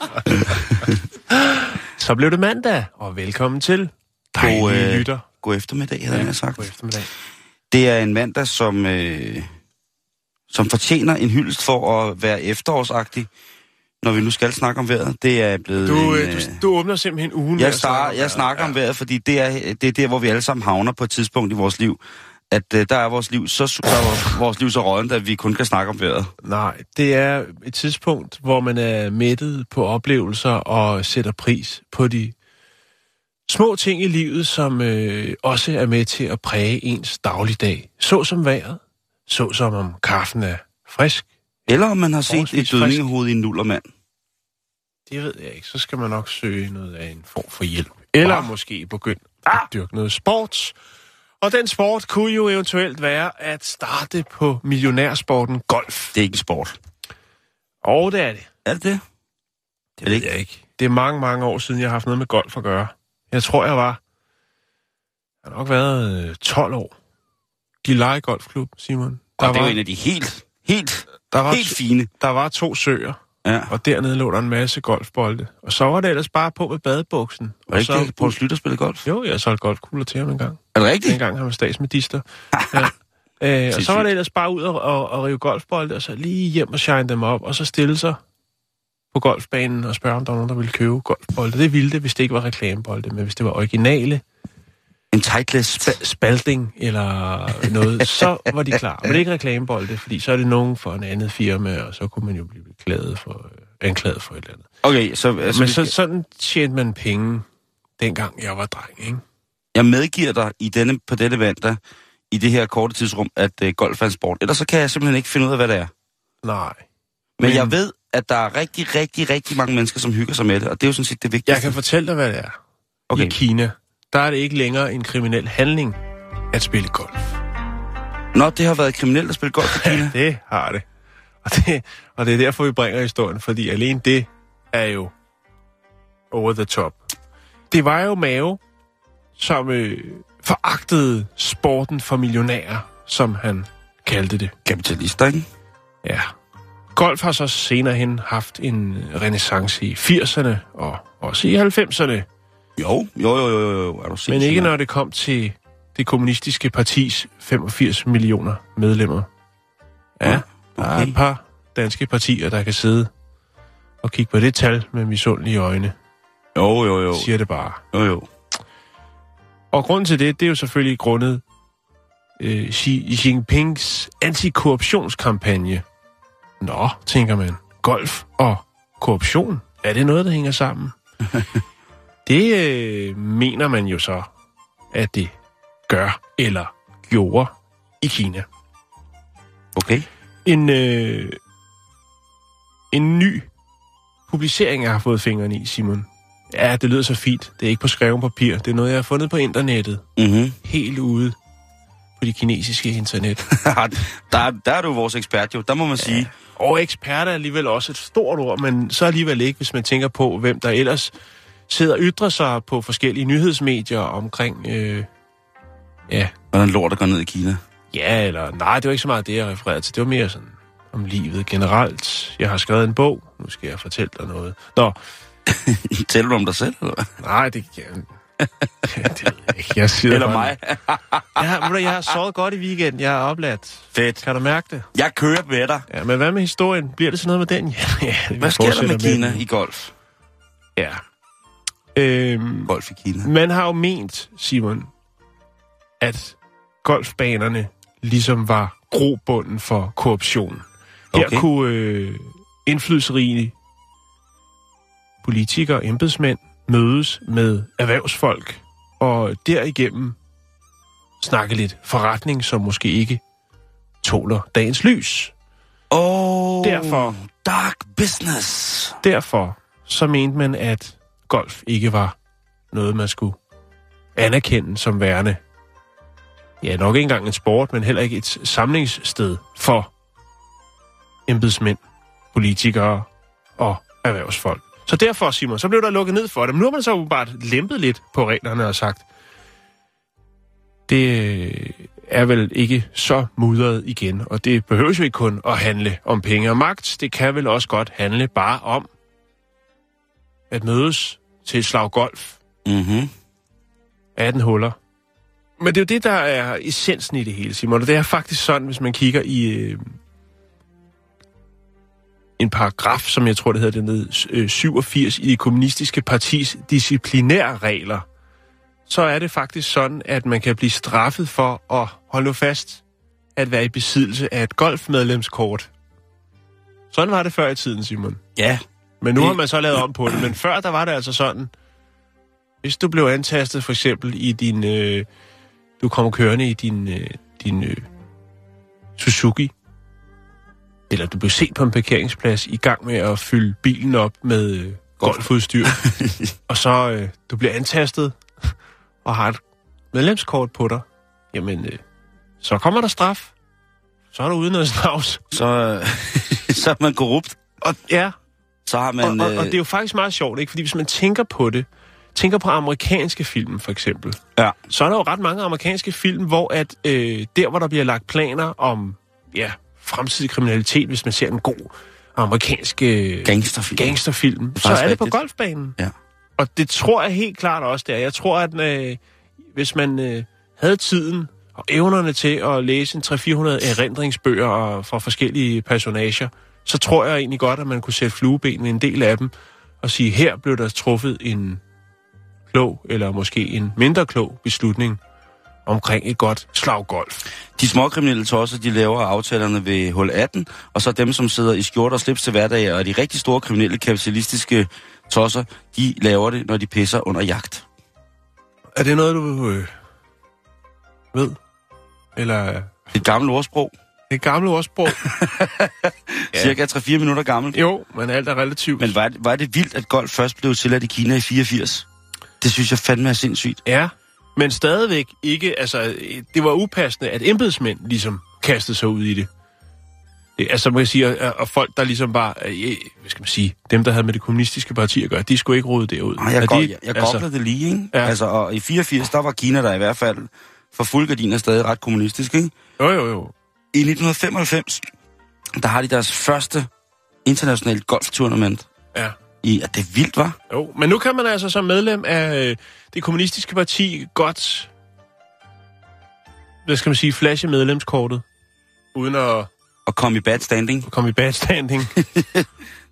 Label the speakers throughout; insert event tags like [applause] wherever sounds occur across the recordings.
Speaker 1: [laughs]
Speaker 2: Så blev det mandag, og velkommen til
Speaker 3: God, øh,
Speaker 2: Lytter.
Speaker 3: God eftermiddag, havde jeg sagt.
Speaker 2: God eftermiddag.
Speaker 3: Det er en mandag, som, øh, som fortjener en hyldest for at være efterårsagtig, når vi nu skal snakke om vejret. Det er blevet
Speaker 2: Du,
Speaker 3: en,
Speaker 2: øh, du, du åbner simpelthen ugen
Speaker 3: jeg,
Speaker 2: at snakke
Speaker 3: star,
Speaker 2: om
Speaker 3: jeg snakker om vejret, fordi det er, det er der, hvor vi alle sammen havner på et tidspunkt i vores liv. At øh, der er vores liv så, der er vores liv så rådent, at vi kun kan snakke om vejret.
Speaker 2: Nej, det er et tidspunkt, hvor man er mættet på oplevelser og sætter pris på de små ting i livet, som øh, også er med til at præge ens dagligdag. Så som vejret, så som om kaffen er frisk.
Speaker 3: Eller om man har set et dødningehoved i en nullermand.
Speaker 2: Det ved jeg ikke. Så skal man nok søge noget af en form for hjælp. Eller
Speaker 3: Ah.
Speaker 2: måske begynde at dyrke noget sport. Og den sport kunne jo eventuelt være at starte på millionærsporten golf.
Speaker 3: Det er ikke en sport.
Speaker 2: Og det er det.
Speaker 3: Er det det?
Speaker 2: Det ved jeg ikke. Det er mange, mange år siden, jeg har haft noget med golf at gøre. Jeg tror, jeg var... Jeg har nok været øh, 12 år. Gilleleje Golfklub, Simon. Der
Speaker 3: Og det
Speaker 2: var,
Speaker 3: jo en af de helt, helt,
Speaker 2: der, var,
Speaker 3: helt fine.
Speaker 2: der var to søer,
Speaker 3: Ja.
Speaker 2: og dernede lå der en masse golfbolde. Og så var det ellers bare på med badebuksen.
Speaker 3: Det ikke det? Poul Slytter spille golf?
Speaker 2: Jo, jeg solgte golfkugler til ham en gang.
Speaker 3: Er det rigtigt?
Speaker 2: Dengang han var statsminister. [laughs] ja. øh, og så var det ellers bare ud og, og, og rive golfbolde, og så lige hjem og shine dem op, og så stille sig på golfbanen og spørge, om der var nogen, der ville købe golfbolde. Det ville det, hvis det ikke var reklamebolde, men hvis det var originale
Speaker 3: En tightlist.
Speaker 2: spa- spalting eller noget, [laughs] så var de klar. Men det ikke reklamebolde, fordi så er det nogen for en andet firma, og så kunne man jo blive beklaget for, øh, anklaget for et eller andet.
Speaker 3: Okay, så, altså,
Speaker 2: Men
Speaker 3: vi
Speaker 2: så,
Speaker 3: skal-
Speaker 2: sådan tjente man penge, dengang jeg var dreng, ikke?
Speaker 3: jeg medgiver dig i denne, på denne mandag, i det her korte tidsrum, at uh, golf er en sport. Ellers så kan jeg simpelthen ikke finde ud af, hvad det er.
Speaker 2: Nej.
Speaker 3: Men,
Speaker 2: Men-
Speaker 3: jeg ved, at der er rigtig, rigtig, rigtig mange mennesker, som hygger sig med det, og det er jo sådan set det vigtigste.
Speaker 2: Jeg kan fortælle dig, hvad det er.
Speaker 3: Okay.
Speaker 2: I Kina, der er det ikke længere en kriminel handling at spille golf.
Speaker 3: Nå, det har været kriminelt at spille golf i [laughs] Kina.
Speaker 2: Det har det. Og det, og det er derfor, vi bringer historien, fordi alene det er jo over the top. Det var jo Mao, som øh, foragtede sporten for millionærer, som han kaldte det.
Speaker 3: Kapitalister, ikke?
Speaker 2: Ja. Golf har så senere hen haft en renaissance i 80'erne og også i 90'erne.
Speaker 3: Jo, jo, jo, jo, jo. Er du
Speaker 2: Men ikke når det kom til det kommunistiske partis 85 millioner medlemmer. Ja, der er
Speaker 3: okay.
Speaker 2: et par danske partier, der kan sidde og kigge på det tal med misundelige øjne.
Speaker 3: Jo, jo, jo.
Speaker 2: Siger det bare.
Speaker 3: Jo, jo.
Speaker 2: Og grunden til det, det er jo selvfølgelig grundet øh, Xi Jinpings antikorruptionskampagne. Nå, tænker man. Golf og korruption, er det noget, der hænger sammen? [laughs] det øh, mener man jo så, at det gør eller gjorde i Kina.
Speaker 3: Okay.
Speaker 2: En, øh, en ny publicering, jeg har fået fingrene i, Simon. Ja, det lyder så fint. Det er ikke på skrevet papir. Det er noget, jeg har fundet på internettet.
Speaker 3: Mhm.
Speaker 2: Helt ude på det kinesiske internet. [laughs]
Speaker 3: der, der er du vores ekspert jo, der må man sige.
Speaker 2: Og ekspert er alligevel også et stort ord, men så alligevel ikke, hvis man tænker på, hvem der ellers sidder og ytrer sig på forskellige nyhedsmedier omkring... Øh, ja,
Speaker 3: Hvordan lort der går ned i Kina.
Speaker 2: ja, eller nej, det var ikke så meget det, jeg refererede til. Det var mere sådan om livet generelt. Jeg har skrevet en bog. Nu skal jeg fortælle dig noget. Nå, [laughs]
Speaker 3: Tæller du om dig selv, eller
Speaker 2: nej, det kan det ved jeg ikke. Jeg siger
Speaker 3: Eller mig?
Speaker 2: Jeg har, ved du, jeg har sovet godt i weekenden. Jeg er opladt.
Speaker 3: Fedt.
Speaker 2: Kan du mærke det?
Speaker 3: Jeg kører med dig.
Speaker 2: Ja, men hvad med historien? Bliver det sådan noget med den? [laughs] Ja, ja,
Speaker 3: Hvad sker der med Kina
Speaker 2: den.
Speaker 3: i golf?
Speaker 2: Ja. Øhm,
Speaker 3: Golf i Kina.
Speaker 2: man har jo ment, Simon, at golfbanerne ligesom var grobunden for korruption. Her
Speaker 3: Okay.
Speaker 2: kunne øh, indflydelsesrige politikere og embedsmænd mødes med erhvervsfolk, og derigennem snakke lidt forretning, som måske ikke tåler dagens lys.
Speaker 3: Oh,
Speaker 2: Derfor.
Speaker 3: Dark business.
Speaker 2: Derfor så mente man, at golf ikke var noget, man skulle anerkende som værende. Ja, nok ikke engang en sport, men heller ikke et samlingssted for embedsmænd, politikere og erhvervsfolk. Så derfor, Simon, så blev der lukket ned for det. Men nu har man så åbenbart lempet lidt på reglerne og sagt, det er vel ikke så mudret igen, og det behøver jo ikke kun at handle om penge og magt. Det kan vel også godt handle bare om at mødes til et slag golf.
Speaker 3: Mm-hmm.
Speaker 2: 18 huller. Men det er jo det, der er essensen i det hele, Simon. Og det er faktisk sådan, hvis man kigger i øh, en paragraf, som jeg tror, det hedder dernede, øh, 87 i det kommunistiske partis disciplinære regler, så er det faktisk sådan, at man kan blive straffet for at holde nu fast, at være i besiddelse af et golfmedlemskort. Sådan var det før i tiden, Simon.
Speaker 3: Ja,
Speaker 2: Men nu
Speaker 3: Det-
Speaker 2: har man så lavet om på det. Men før, der var det altså sådan, hvis du blev antastet for eksempel i din... Øh, du kom kørende i din, øh, din øh, Suzuki, eller du blev set på en parkeringsplads i gang med at fylde bilen op med øh, golfudstyr, [laughs] og så øh, du bliver antastet og har et medlemskort på dig, jamen, øh, så kommer der straf. Så er du uden noget snavs.
Speaker 3: så, [laughs] så er man korrupt.
Speaker 2: Og ja,
Speaker 3: Så har
Speaker 2: og,
Speaker 3: man...
Speaker 2: og, og
Speaker 3: øh,
Speaker 2: det er jo faktisk meget sjovt, ikke? Fordi hvis man tænker på det, tænker på amerikanske film for eksempel,
Speaker 3: Ja.
Speaker 2: så er der jo ret mange amerikanske film, hvor at øh, der, hvor der bliver lagt planer om ja, fremtidig kriminalitet, hvis man ser en god amerikansk øh,
Speaker 3: Gangsterfilm.
Speaker 2: gangsterfilm, så
Speaker 3: faktisk
Speaker 2: er det på
Speaker 3: rigtigt.
Speaker 2: golfbanen.
Speaker 3: Ja.
Speaker 2: Og det tror jeg helt klart også, det er. Jeg tror, at øh, hvis man øh, havde tiden og evnerne til at læse en 300-400 erindringsbøger og, fra forskellige personager, så tror jeg egentlig godt, at man kunne sætte flueben ved en del af dem og sige, her blev der truffet en klog, eller måske en mindre klog beslutning omkring et godt slag golf.
Speaker 3: De småkriminelle tosser, de laver aftalerne ved hul 18, og så dem, som sidder i skjorter og slips til hverdag, og de rigtig store kriminelle kapitalistiske tosser, de laver det, når de pisser under jagt.
Speaker 2: Er det noget, du øh, ved? Eller
Speaker 3: er et gammelt ordsprog,
Speaker 2: et gammelt ordsprog?
Speaker 3: ja. [laughs] cirka 3-4 minutter gammelt.
Speaker 2: jo, men alt er relativt.
Speaker 3: Men var det, var det vildt, at golf først blev tilladt i Kina i 84? Det synes jeg fandme er sindssygt.
Speaker 2: Ja, men stadigvæk ikke, altså, det var upassende, at embedsmænd ligesom kastede sig ud i det. det altså, man kan sige, at folk, der ligesom bare, øh, hvad skal man sige, dem, der havde med det kommunistiske parti at gøre, de skulle ikke rode det ud.
Speaker 3: Ej, jeg, go-
Speaker 2: de,
Speaker 3: jeg, jeg googlede det lige, ikke?
Speaker 2: Ja.
Speaker 3: Altså, og i 84, der var Kina der i hvert fald for fuld gardiner stadig ret kommunistisk, ikke?
Speaker 2: Jo, jo, jo.
Speaker 3: I 1995, der har de deres første internationale golftournament.
Speaker 2: Ja.
Speaker 3: I, at det er vildt, var?
Speaker 2: Jo, men nu kan man altså som medlem af øh, det kommunistiske parti godt, hvad skal man sige, flashe medlemskortet, uden at
Speaker 3: At komme i bad standing.
Speaker 2: komme i bad standing. [laughs]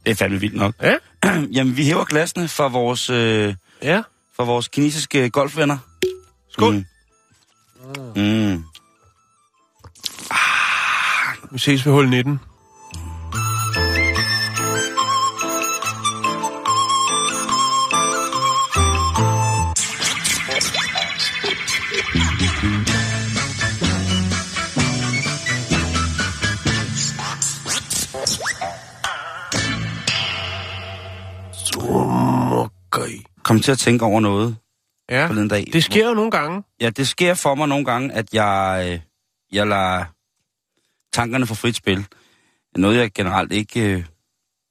Speaker 3: Det er fandme vildt nok.
Speaker 2: ja, [clears throat]
Speaker 3: Jamen, vi hæver glasene for vores, øh,
Speaker 2: ja.
Speaker 3: for vores kinesiske golfvenner.
Speaker 2: Skål.
Speaker 3: Mm. Mm.
Speaker 2: Vi ses ved hul 19. Okay.
Speaker 3: Kom til at tænke over noget
Speaker 2: Ja,
Speaker 3: forleden dag.
Speaker 2: det sker jo nogle gange.
Speaker 3: Ja, det sker for mig nogle gange, at jeg, øh, jeg lader tankerne få frit spil. Noget, jeg generelt ikke øh,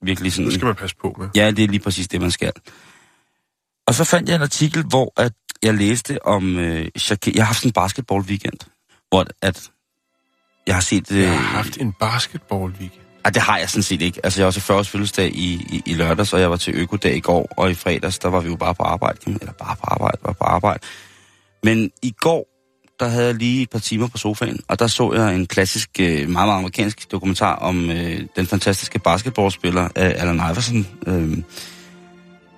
Speaker 3: virkelig sådan...
Speaker 2: Det skal man passe på med.
Speaker 3: Ja, det er lige præcis det, man skal. Og så fandt jeg en artikel, hvor at jeg læste om... Øh, Shakira. Jeg har haft en basketball-weekend, hvor at jeg har set... Øh,
Speaker 2: Jeg har haft en basketball-weekend.
Speaker 3: Ah, det har jeg sådan set ikke. Altså, jeg var til 40 års fødselsdag i, i, i lørdags, og jeg var til økodag i går, og i fredags, der var vi jo bare på arbejde. Eller bare på arbejde, var på arbejde. Men i går, der havde jeg lige et par timer på sofaen, og der så jeg en klassisk, øh, meget, meget amerikansk dokumentar om øh, den fantastiske basketballspiller øh, Allen Iverson. Øh,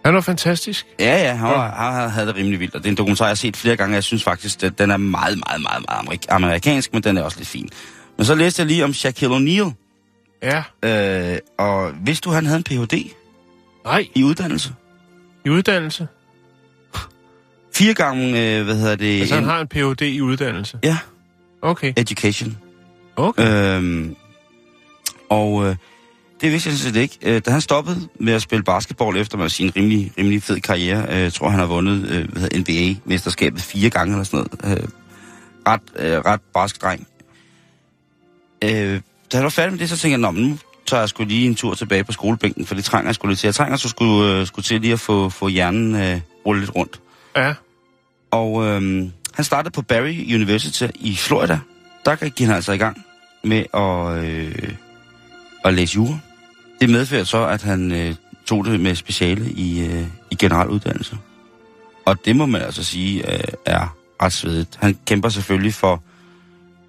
Speaker 2: Han var fantastisk.
Speaker 3: ja, ja, han, var, han havde det rimelig vildt, og det er en dokumentar, jeg har set flere gange, jeg synes faktisk, at den er meget, meget, meget, meget amerik- amerikansk, men den er også lidt fin. Men så læste jeg lige om Shaquille O'Neal,
Speaker 2: Ja.
Speaker 3: øh, og vidste du, han havde en Ph.D.
Speaker 2: Nej,
Speaker 3: i uddannelse?
Speaker 2: i uddannelse.
Speaker 3: Fire gange, øh, hvad hedder det?
Speaker 2: Altså, han
Speaker 3: en-
Speaker 2: har en Ph.D. i uddannelse?
Speaker 3: Ja,
Speaker 2: Okay.
Speaker 3: education.
Speaker 2: Okay.
Speaker 3: Øhm, og øh, det vidste jeg sådan set ikke. Øh, da han stoppede med at spille basketball efter med sin rimelig, rimelig fed karriere, øh, jeg tror han har vundet øh, hvad hedder, NBA-mesterskabet fire gange eller sådan noget. Øh, ret, øh, ret barsk dreng. Øh, da han var færdig med det, så tænkte jeg, nu tager jeg sgu lige en tur tilbage på skolebænken, for det trænger jeg skulle lidt til. Jeg trænger så skulle, øh, skulle til lige at få, få hjernen øh, rullet lidt rundt.
Speaker 2: Ja.
Speaker 3: Og øhm, han startede på Barry University i Florida. Der gik han altså i gang med at, øh, at læse jura. Det medførte så, at han øh, tog det med speciale i, øh, i generel uddannelse. Og det må man altså sige øh, er ret svedigt. Han kæmper selvfølgelig for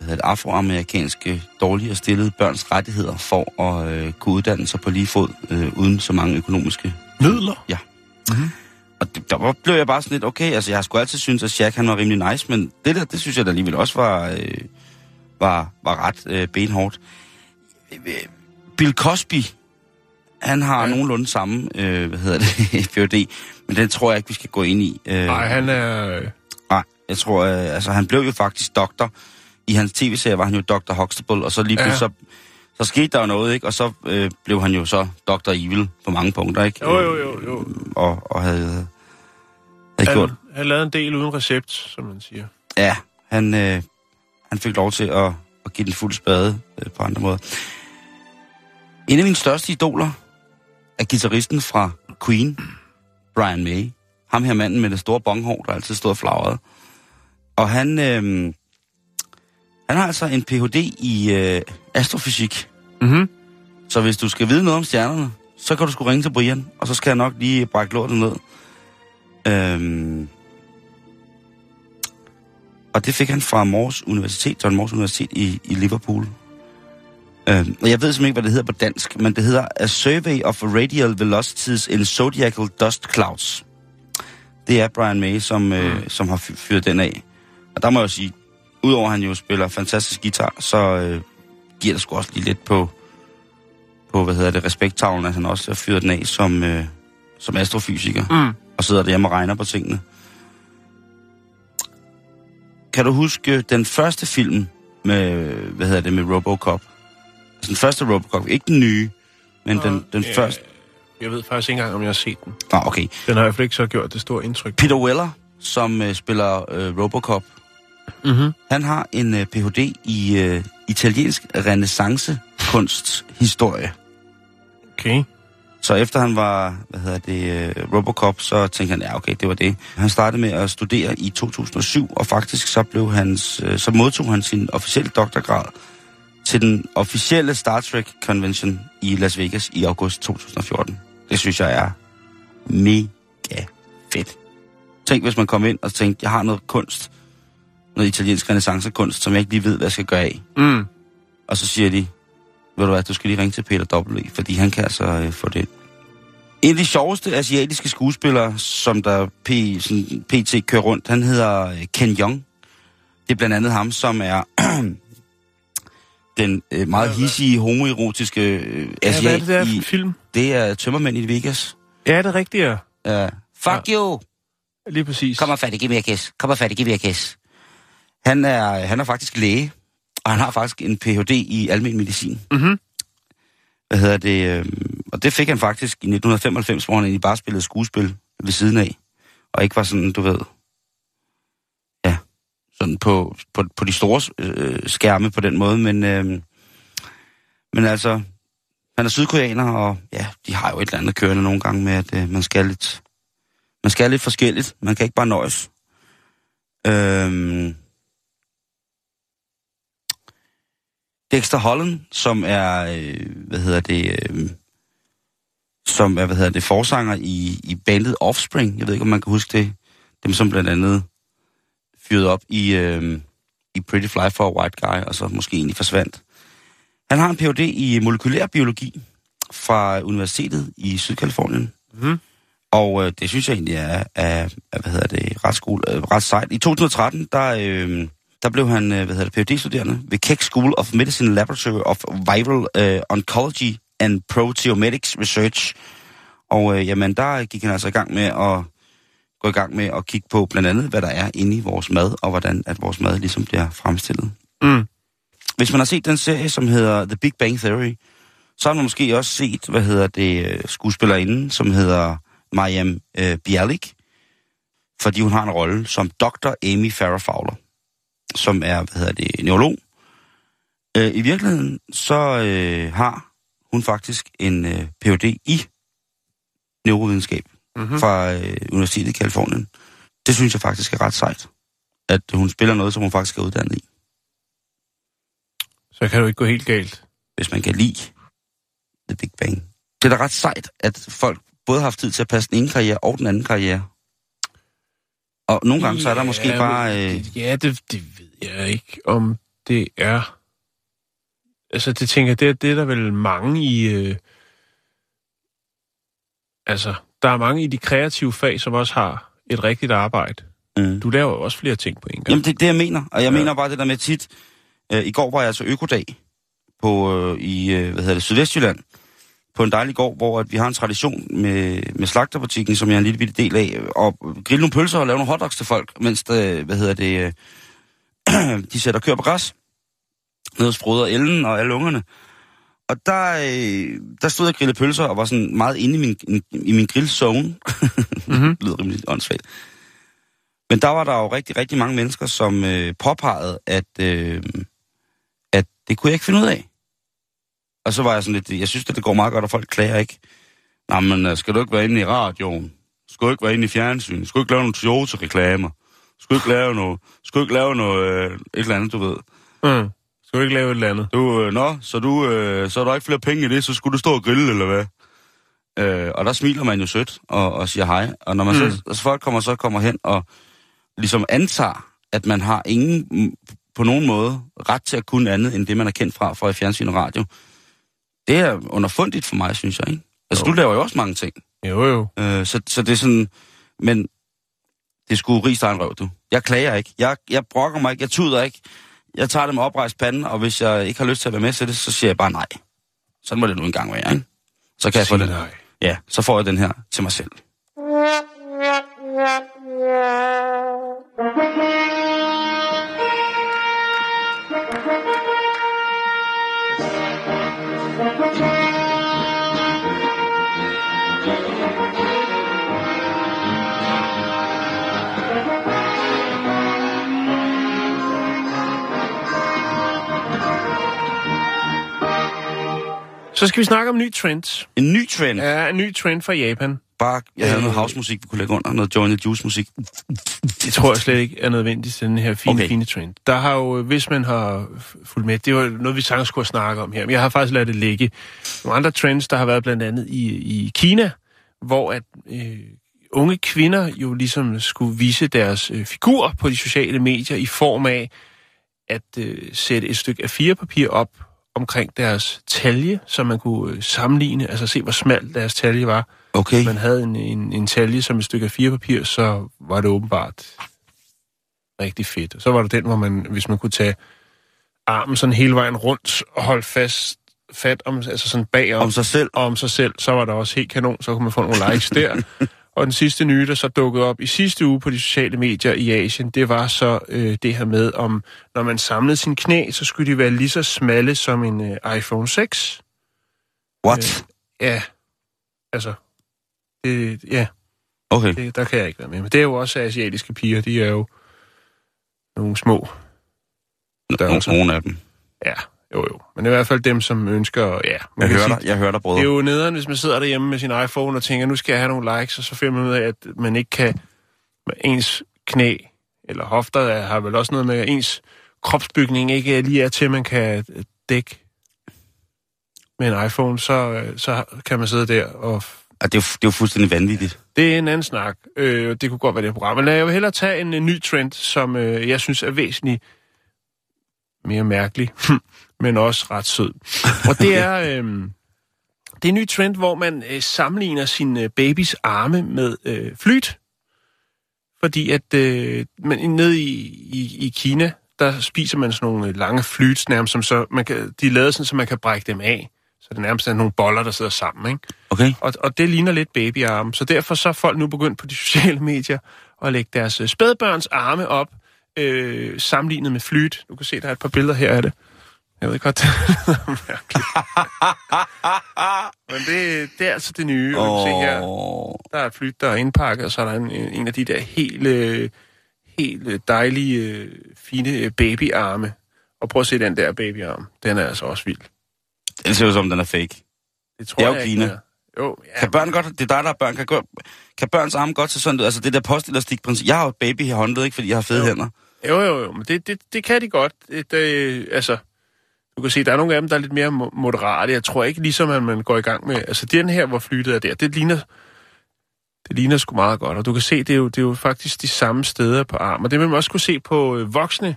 Speaker 3: hvad det, afroamerikanske dårligere stillede børns rettigheder for at øh, kunne uddanne sig på lige fod, øh, uden så mange økonomiske
Speaker 2: Midler?
Speaker 3: Ja. Mm-hmm. Og det, der blev jeg bare sådan lidt, okay, altså jeg har sgu altid syntes, at Shaq han var rimelig nice, men det der, det synes jeg da alligevel også var, øh, var, var ret øh, benhårdt. Øh, Bill Cosby, han har
Speaker 2: Ja.
Speaker 3: ja. nogenlunde samme, øh, hvad hedder det, [laughs] PhD, men den tror jeg ikke, vi skal gå ind i. Øh,
Speaker 2: Nej, han er...
Speaker 3: Nej, jeg tror, øh, altså han blev jo faktisk doktor. I hans tv-serie var han jo Dr. Huxtable, og så lige
Speaker 2: Ja.
Speaker 3: pludselig, så, så skete der jo noget, ikke? Og så øh, blev han jo så Dr. Evil på mange punkter, ikke?
Speaker 2: Jo, jo, jo, jo.
Speaker 3: Og, og havde, havde gjort...
Speaker 2: Han, han lavede en del uden recept, som man siger.
Speaker 3: Ja, han, øh, han fik lov til at, at give den fuld spade øh, på andre måder. En af mine største idoler er gitarristen fra Queen, Brian May. Ham her manden med det store bonghår, der altid stod og flagrede. Og han, øh, han har altså en Ph.D. i øh, astrofysik.
Speaker 2: Mhm.
Speaker 3: Så hvis du skal vide noget om stjernerne, så kan du sgu ringe til Brian, og så skal jeg nok lige brække lortet ned. Øhm, og det fik han fra Mors Universitet, John Mors Universitet i, i Liverpool. Øhm, og jeg ved simpelthen ikke, hvad det hedder på dansk, men det hedder A Survey of Radial Velocities in Zodiacal Dust Clouds. Det er Brian May, som, øh, som har fy- fyret den af. Og der må jeg jo sige, udover at han jo spiller fantastisk guitar, så øh, giver det sgu også lige lidt på, på hvad hedder det, respekttavlen, at han også har fyret den af som, øh, som astrofysiker
Speaker 2: Mm.
Speaker 3: og sidder derhjemme og regner på tingene. Kan du huske den første film med, hvad hedder det, med Robocop? Altså den første Robocop, ikke den nye, men den, den
Speaker 2: Ja,
Speaker 3: første...
Speaker 2: Jeg ved faktisk ikke engang, om jeg har set den.
Speaker 3: Nå, okay.
Speaker 2: Den har i hvert fald ikke så gjort det store indtryk.
Speaker 3: Peter Weller, som øh, spiller øh, Robocop,
Speaker 2: Mm-hmm.
Speaker 3: han har en øh, Ph.D. i øh, italiensk renaissancekunsthistorie.
Speaker 2: Okay.
Speaker 3: Så efter han var, hvad hedder det, øh, Robocop, så tænkte han, ja okay, det var det. Han startede med at studere i 2007, og faktisk så blev hans, øh, så modtog han sin officielle doktorgrad til den officielle Star Trek Convention i Las Vegas i august 2014. Det synes jeg er mega fedt. Tænk, hvis man kom ind og tænkte, jeg har noget kunst, noget italiensk renaissancekunst, som jeg ikke lige ved, hvad jeg skal gøre af.
Speaker 2: Mm.
Speaker 3: Og så siger de, ved du hvad, du skal lige ringe til Peter W., fordi han kan altså øh, få det. En af de sjoveste asiatiske skuespillere, som der p, sådan, pt. kører rundt, han hedder øh, Ken Jeong. Det er blandt andet ham, som er [clears throat] den øh, meget hissige, homoerotiske øh,
Speaker 2: Ja,
Speaker 3: asiat.
Speaker 2: hvad er det der
Speaker 3: i,
Speaker 2: film?
Speaker 3: det er Tømmermænd i Vegas.
Speaker 2: Ja, det er rigtigt, ja.
Speaker 3: Uh, fuck
Speaker 2: Ja.
Speaker 3: you!
Speaker 2: Lige præcis.
Speaker 3: Kom og fat, giv mig kiss. Kom og fat, giv mig kiss. Han er, han er faktisk læge, og han har faktisk en Ph.D. i almen medicin.
Speaker 2: Mhm.
Speaker 3: Hvad hedder det? Øh, og det fik han faktisk i 1995, hvor han egentlig bare spillede skuespil ved siden af. Og ikke var sådan, du ved... Ja, sådan på, på, på de store øh, skærme på den måde, men... Øh, men altså, han er sydkoreaner, og ja, de har jo et eller andet kørende nogle gange med, at øh, man skal lidt man skal lidt forskelligt. Man kan ikke bare nøjes. Øhm, Dexter Holland, som er, øh, hvad hedder det, øh, som er, hvad hedder det, forsanger i, i bandet Offspring. Jeg ved ikke, om man kan huske det. Dem, som blandt andet fyrede op i, øh, i Pretty Fly for a White Guy, og så måske egentlig forsvandt. Han har en Ph.D. i molekylær biologi fra Universitetet i Sydkalifornien.
Speaker 2: Mhm.
Speaker 3: Og øh, det synes jeg egentlig er, er, er hvad hedder det, ret, skole, øh, ret sejt. I 2013, der, øh, der blev han øh, hvad hedder det, Ph.D.-studerende ved Keck School of Medicine Laboratory of Viral øh, Oncology and Proteometics Research. Og øh, jamen, der gik han altså i gang med at gå i gang med at kigge på blandt andet, hvad der er inde i vores mad, og hvordan at vores mad ligesom bliver fremstillet.
Speaker 2: Mm.
Speaker 3: Hvis man har set den serie, som hedder The Big Bang Theory, så har man måske også set, hvad hedder det, øh, skuespillerinden, som hedder Mariam øh, Bialik, fordi hun har en rolle som Dr. Amy Farrah Fowler, som er, hvad hedder det, neurolog. Øh, I virkeligheden, så øh, har hun faktisk en øh, Ph.D. i neurovidenskab
Speaker 2: Mm-hmm.
Speaker 3: fra øh, Universitetet i Kalifornien. Det synes jeg faktisk er ret sejt, at hun spiller noget, som hun faktisk er uddannet i.
Speaker 2: Så kan du ikke gå helt galt.
Speaker 3: hvis man kan lide The Big Bang. Det er da ret sejt, at folk både har haft tid til at passe den ene karriere og den anden karriere. Og nogle gange så er der måske
Speaker 2: Ja,
Speaker 3: bare... Øh,
Speaker 2: det- Ja, det, det ved jeg ikke, om det er... Altså, det tænker jeg, det, det er der vel mange i... Øh... Altså, der er mange i de kreative fag, som også har et rigtigt arbejde.
Speaker 3: mm.
Speaker 2: Du laver jo også flere ting på en gang.
Speaker 3: Jamen, det er det, jeg mener. Og jeg
Speaker 2: Ja.
Speaker 3: ja. mener bare det der med tit... Øh, I går var jeg til Økodag på, øh, i øh, hvad hedder det, Sydvestjylland. På en dejlig gård, hvor at vi har en tradition med, med slagterbutikken, som jeg er en lille bitte del af. Og grille nogle pølser og lave nogle hotdogs til folk, mens det, hvad hedder det, øh, [clears throat] de sætter køer på græs. Nede hos Broder Ellen og alle ungerne. Og der, øh, der stod jeg og grillede pølser og var sådan meget inde i min, i min grillzone.
Speaker 2: Mm-hmm. [laughs]
Speaker 3: Det lyder rimelig åndssvagt. Men der var der jo rigtig, rigtig mange mennesker, som øh, påpegede, at, øh, at det kunne jeg ikke finde ud af. Og så var jeg sådan lidt, jeg synes, at det går meget godt, og folk klager ikke. Nå, men øh, skal du ikke være inde i radioen? Skal du ikke være inde i fjernsyn? Skal du ikke lave nogle Toyota-reklamer? Skal du ikke lave noget, skal du ikke lave noget, øh, et eller andet, du ved?
Speaker 2: Mm. Skal du ikke lave et eller andet?
Speaker 3: Du, øh, nå, så, du, øh, så er der ikke flere penge i det, så skulle du stå og grille, eller hvad? Øh, og der smiler man jo sødt og, og siger hej. Og når man
Speaker 2: Mm.
Speaker 3: så, altså folk kommer så kommer hen og ligesom antager, at man har ingen på nogen måde ret til at kunne andet, end det, man er kendt fra, fra i fjernsyn og radio. Det er underfundigt for mig, synes jeg, ikke? Altså,
Speaker 2: Jo.
Speaker 3: du laver jo også mange ting.
Speaker 2: Jo, jo.
Speaker 3: Øh, så, så det er sådan... Men det skulle rig en røv, du. Jeg klager ikke. Jeg, jeg brokker mig ikke. Jeg tuder ikke. Jeg tager det med oprejst panden, og hvis jeg ikke har lyst til at være med til det, så siger jeg bare nej. Sådan må det nu engang være, ikke? Så kan jeg få den.
Speaker 2: nej.
Speaker 3: Ja, så får jeg den her til mig selv.
Speaker 2: Så skal vi snakke om ny trend.
Speaker 3: En ny trend. Ja.
Speaker 2: En ny trend fra Japan.
Speaker 3: Bare, jeg havde
Speaker 2: Øh.
Speaker 3: noget housemusik, vi kunne lægge under. Noget Join the Juice-musik.
Speaker 2: Det tror jeg slet ikke er nødvendigt til den her fine, okay. Fine trend. Der har jo, hvis man har fulgt med, det var noget, vi sagtens skulle snakke om her, men jeg har faktisk ladet det ligge. Nogle andre trends, der har været blandt andet i, i Kina, hvor at øh, unge kvinder jo ligesom skulle vise deres øh, figur på de sociale medier i form af at øh, sætte et stykke A4-papir op omkring deres talje, så man kunne øh, sammenligne, altså se, hvor smal deres talje var.
Speaker 3: Okay.
Speaker 2: man havde en, en, en talje som et stykke af firepapir, så var det åbenbart rigtig fedt. Så var der den, hvor man, hvis man kunne tage armen sådan hele vejen rundt og holde fast, fat om, altså sådan bagom
Speaker 3: Om sig selv.
Speaker 2: og om sig selv, så var der også helt kanon, så kunne man få nogle likes der. [laughs] Og den sidste nye, der så dukkede op i sidste uge på de sociale medier i Asien, det var så øh, det her med, om når man samlede sin knæ, så skulle de være lige så smalle som en øh, iPhone 6.
Speaker 3: What?
Speaker 2: Ja, altså, det, ja,
Speaker 3: Okay.
Speaker 2: det, der kan jeg ikke være med. Men det er jo også asiatiske piger, de er jo nogle små.
Speaker 3: Nogle af dem.
Speaker 2: Ja, jo jo. Men i hvert fald dem, som ønsker, ja. man
Speaker 3: Jeg hører
Speaker 2: sige,
Speaker 3: dig, jeg hører dig, brødre.
Speaker 2: Det er jo nederen, hvis man sidder derhjemme med sin iPhone og tænker, nu skal jeg have nogle likes, og så finder man ud af, at man ikke kan ens knæ eller hofter er- har vel også noget med, at ens kropsbygning ikke lige er til, at man kan øh, dække med en iPhone, så, øh, så kan man sidde der og
Speaker 3: Ja, det, er jo, det er jo fuldstændig vanvittigt.
Speaker 2: det er en anden snak. Øh, det kunne godt være det program. Men jeg vil hellere tage en, en ny trend, som øh, jeg synes er væsentligt mere mærkelig, [laughs] men også ret sød. Og det er, [laughs] øh, det er en ny trend, hvor man øh, sammenligner sin øh, babys arme med øh, flyt. Fordi at øh, man, nede i, i, i Kina, der spiser man sådan nogle øh, lange flyts nærmest, som så man kan, de er lavet sådan, så man kan brække dem af. Så det nærmest er nogle boller, der sidder sammen, ikke?
Speaker 3: Okay.
Speaker 2: Og, og det ligner lidt babyarme. Så derfor så er folk nu begyndt på de sociale medier at lægge deres øh, spædbørns arme op, øh, sammenlignet med flyt. Du kan se, der er et par billeder her af det. Jeg ved godt, det [laughs] mærkeligt. Men det, det er altså det nye. Kan se her, der er flyt, der er indpakket, og så er der en, en af de der helt, øh, helt dejlige, øh, fine øh, babyarme. Og prøv at se den der babyarm. Den er altså også vild.
Speaker 3: Den ser ud som, den er fake.
Speaker 2: Det tror
Speaker 3: Det er jo
Speaker 2: jeg
Speaker 3: Kina.
Speaker 2: ikke. Jo, ja,
Speaker 3: Kan børn godt, det er dig, der er børn, kan, kan børns arme godt se sådan ud? Altså det der postelastikprincip. Jeg har jo et baby i håndled, ikke fordi jeg har fede
Speaker 2: Jo.
Speaker 3: hænder.
Speaker 2: Jo, jo, jo, men det, det, det kan de godt. Det, det, altså, du kan se, der er nogle af dem, der er lidt mere mo- moderate. Jeg tror ikke, ligesom at man går i gang med... Altså, den her, hvor flyttet er der, det ligner, det ligner sgu meget godt. Og du kan se, det er jo, det er jo faktisk de samme steder på armen. Og det vil man også kunne se på øh, voksne,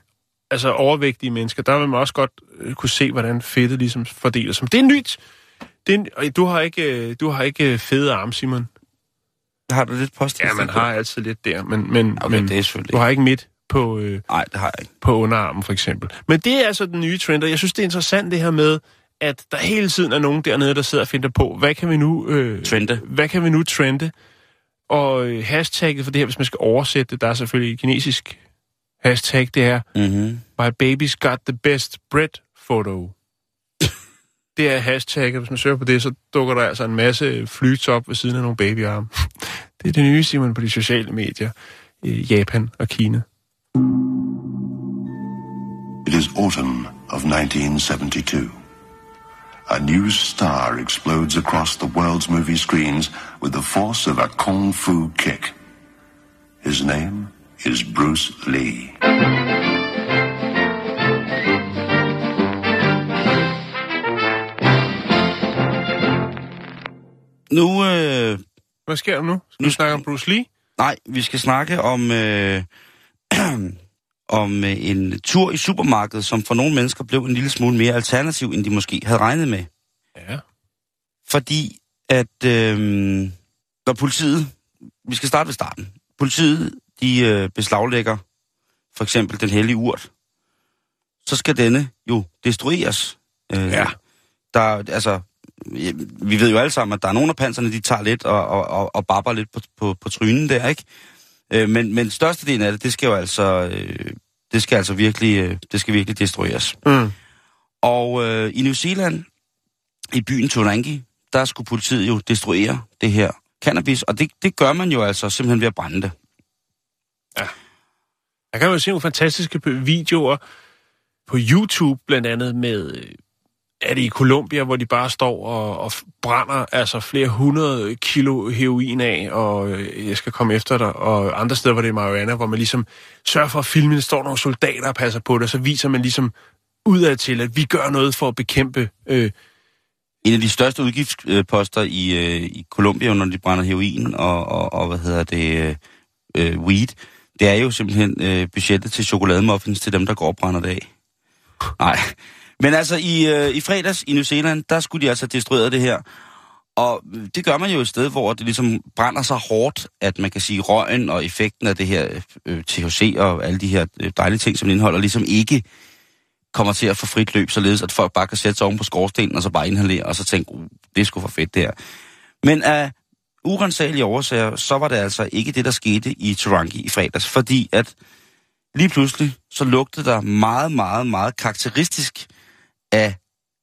Speaker 2: altså overvægtige mennesker. Der vil man også godt øh, kunne se, hvordan fedtet ligesom fordeler sig. Det er nyt. Det er, du har ikke, øh, du har ikke fede arme, Simon.
Speaker 3: Har du lidt postelastik?
Speaker 2: Ja, man har altid lidt der, men, men,
Speaker 3: Okay,
Speaker 2: men
Speaker 3: det er selvfølgelig
Speaker 2: du har ikke midt på... Øh,
Speaker 3: Nej, det har jeg ikke.
Speaker 2: på underarmen, for eksempel. Men det er altså den nye trend, og jeg synes, det er interessant det her med, at der hele tiden er nogen dernede, der sidder og finder på, hvad kan vi nu... Øh,
Speaker 3: Trende.
Speaker 2: Hvad kan vi nu trende? Og øh, hashtagget for det her, hvis man skal oversætte det, der er selvfølgelig et kinesisk hashtag, det er
Speaker 3: Mm-hmm.
Speaker 2: My baby's got the best bread photo. [laughs] det er hashtagget, hvis man søger på det, så dukker der altså en masse flyts op ved siden af nogle babyarme. [laughs] det er det nye, Simon, på de sociale medier i Japan og Kina.
Speaker 4: It is autumn of 1972. A new star explodes across the world's movie screens with the force of a kung fu kick. His name is Bruce Lee.
Speaker 3: Nu, øh,
Speaker 2: Hvad sker der nu? Skal
Speaker 3: Nu
Speaker 2: vi snakke om Bruce Lee?
Speaker 3: nej, vi skal snakke om, øh, om øh, en tur i supermarkedet, som for nogle mennesker blev en lille smule mere alternativ, end de måske havde regnet med.
Speaker 2: Ja.
Speaker 3: Fordi at øh, når politiet, vi skal starte ved starten, politiet de øh, beslaglægger for eksempel den hellige urt, så skal denne jo destrueres. Øh,
Speaker 2: Ja.
Speaker 3: Der, altså, vi ved jo alle sammen, at der er nogle af panserne, de tager lidt og, og, og, og babber lidt på, på, på trynen der, ikke? Øh, men, men størstedelen af det, det skal jo altså, øh, det skal altså virkelig, øh, det skal virkelig destrueres.
Speaker 2: Mm.
Speaker 3: Og øh, i New Zealand, i byen Turangi, der skulle politiet jo destruere det her cannabis, og det, det gør man jo altså simpelthen ved at brænde det.
Speaker 2: Jeg kan jo se nogle fantastiske videoer på YouTube, blandt andet med, øh, er det i Colombia, hvor de bare står og, og brænder altså flere hundrede kilo heroin af, og øh, jeg skal komme efter dig, og andre steder, hvor det er marihuana, hvor man ligesom sørger for at filme, der står nogle soldater og passer på det, og så viser man ligesom udad til, at vi gør noget for at bekæmpe øh,
Speaker 3: En af de største udgiftsposter i, øh, i Colombia, når de brænder heroin og, og, og hvad hedder det, øh, øh weed, det er jo simpelthen øh, budgettet til chokolademuffins til dem, der går og brænder det af. Nej. Men altså, i, øh, i fredags i New Zealand, der skulle de altså destruere det her. Og øh, det gør man jo et sted, hvor det ligesom brænder så hårdt, at man kan sige, røgen og effekten af det her øh, THC og alle de her øh, dejlige ting, som det indeholder, ligesom ikke kommer til at få frit løb, således at folk bare kan sætte sig oven på skorstenen, og så bare inhalere, og så tænke, uh, det skulle sgu for fedt det her. Men af urensagelige årsager, så var det altså ikke det, der skete i Turangi i fredags, fordi at lige pludselig, så lugtede der meget, meget, meget karakteristisk af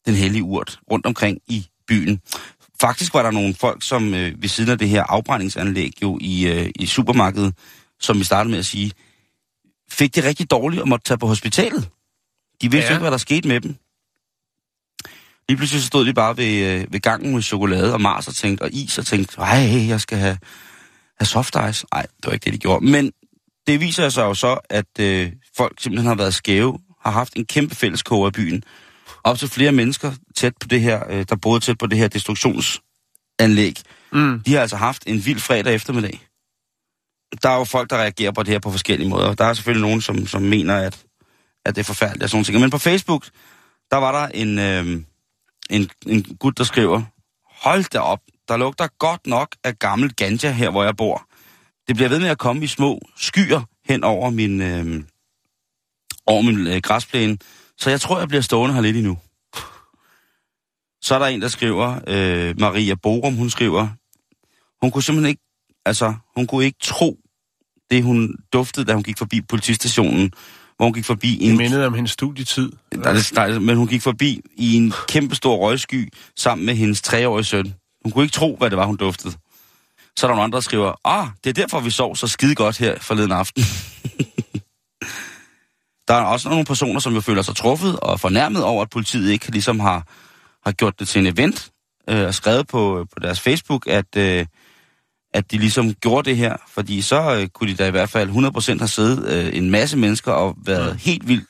Speaker 3: den hellige urt rundt omkring i byen. Faktisk var der nogle folk, som øh, ved siden af det her afbrændingsanlæg jo i, øh, i supermarkedet, som vi startede med at sige, fik det rigtig dårligt og måtte tage på hospitalet. De vidste
Speaker 2: Ja.
Speaker 3: ikke, hvad der skete med dem. Lige pludselig så stod de bare ved, øh, ved gangen med chokolade og Mars og tænkte, og is og tænkte, ej, jeg skal have, have soft ice. Nej, det var ikke det, de gjorde. Men det viser sig jo så, at øh, folk simpelthen har været skæve, har haft en kæmpe fælleskoger i byen. Op til flere mennesker tæt på det her, øh, der boede tæt på det her destruktionsanlæg.
Speaker 2: mm,
Speaker 3: De har altså haft en vild fredag eftermiddag. Der er jo folk, der reagerer på det her på forskellige måder. Der er selvfølgelig nogen, som, som mener, at, at det er forfærdeligt og sådan noget. Men på Facebook, der var der en, øh, en, en gut, der skriver, hold da op, der lugter godt nok af gammel ganja her, hvor jeg bor. Det bliver ved med at komme i små skyer hen over min, øh, over min øh, græsplæne, så jeg tror, jeg bliver stående her lidt endnu. Så er der en, der skriver, øh, Maria Borum, hun skriver, hun kunne simpelthen ikke, altså, hun kunne ikke tro det, hun duftede, da hun gik forbi politistationen, hvor hun gik forbi
Speaker 2: Det
Speaker 3: en...
Speaker 2: mindede om hendes studietid.
Speaker 3: Der, der, er- men hun gik forbi i en kæmpe stor røgsky sammen med hendes treårige søn. Hun kunne ikke tro, hvad det var, hun duftede. Så er der nogle andre, der skriver, ah, det er derfor, vi sov så skide godt her forleden aften. [laughs] der er også nogle personer, som jo føler sig truffet og fornærmet over, at politiet ikke ligesom har, har gjort det til en event, øh, og skrevet på, på deres Facebook, at, øh, at de ligesom gjorde det her, fordi så øh, kunne de da i hvert fald 100% have siddet øh, en masse mennesker og været helt vildt,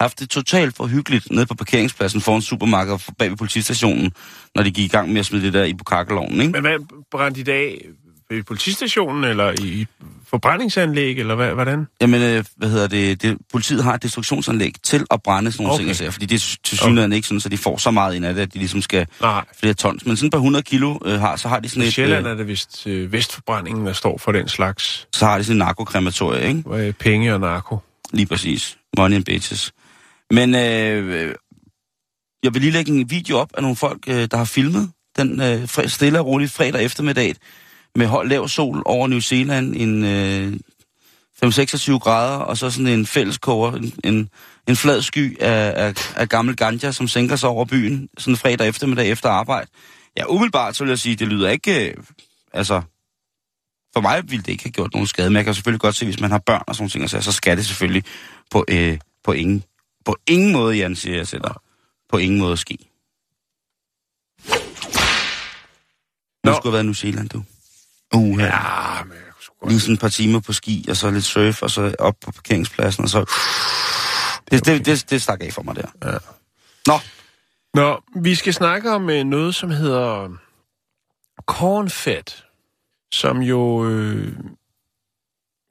Speaker 3: haft det totalt for hyggeligt nede på parkeringspladsen foran supermarkedet bag ved politistationen, når de gik i gang med at smide det der i bukakkeloven, ikke?
Speaker 2: Men hvad brændte de af ved politistationen, eller i forbrændingsanlæg, eller hvad, hvordan?
Speaker 3: Jamen, øh, hvad hedder det, det? Politiet har et destruktionsanlæg til at brænde sådan nogle
Speaker 2: Okay.
Speaker 3: ting, og sager, fordi det er til synligheden ikke sådan, så de får så meget ind af det, at de ligesom skal
Speaker 2: Nej.
Speaker 3: flere tons. Men sådan et par 100 kilo øh, har, så har de sådan
Speaker 2: I
Speaker 3: et,
Speaker 2: Sjælland
Speaker 3: øh,
Speaker 2: er det vist øh, Vestforbrændingen, der står for den slags
Speaker 3: så har de sådan en narkokrematorie, ikke?
Speaker 2: øh, penge og narko.
Speaker 3: Lige præcis. Money and bitches. Men øh, jeg vil lige lægge en video op af nogle folk, øh, der har filmet den øh, stille og roligt fredag eftermiddag med høj lav sol over New Zealand, en øh, 5-26 grader, og så sådan en fælleskover, en, en, en flad sky af, af, af gammel ganja, som sænker sig over byen, sådan fredag eftermiddag efter arbejde. Ja, umiddelbart så vil jeg sige, det lyder ikke, øh, altså, for mig ville det ikke have gjort nogen skade, men jeg kan selvfølgelig godt se, hvis man har børn og sådan ting, så, så skal det selvfølgelig på, øh, på, ingen, på ingen måde, Jan, siger jeg dig, på ingen måde ske.
Speaker 2: Nå.
Speaker 3: skulle have været i New Zealand, du. Uh, ja.
Speaker 2: Men jeg kunne.
Speaker 3: Lige sådan et par timer på ski, og så lidt surf, og så op på parkeringspladsen, og så... Det, det, det, det stak af for mig der.
Speaker 2: Ja.
Speaker 3: Nå,
Speaker 2: Nå, vi skal snakke om øh, noget, som hedder cornfed, som jo... Øh,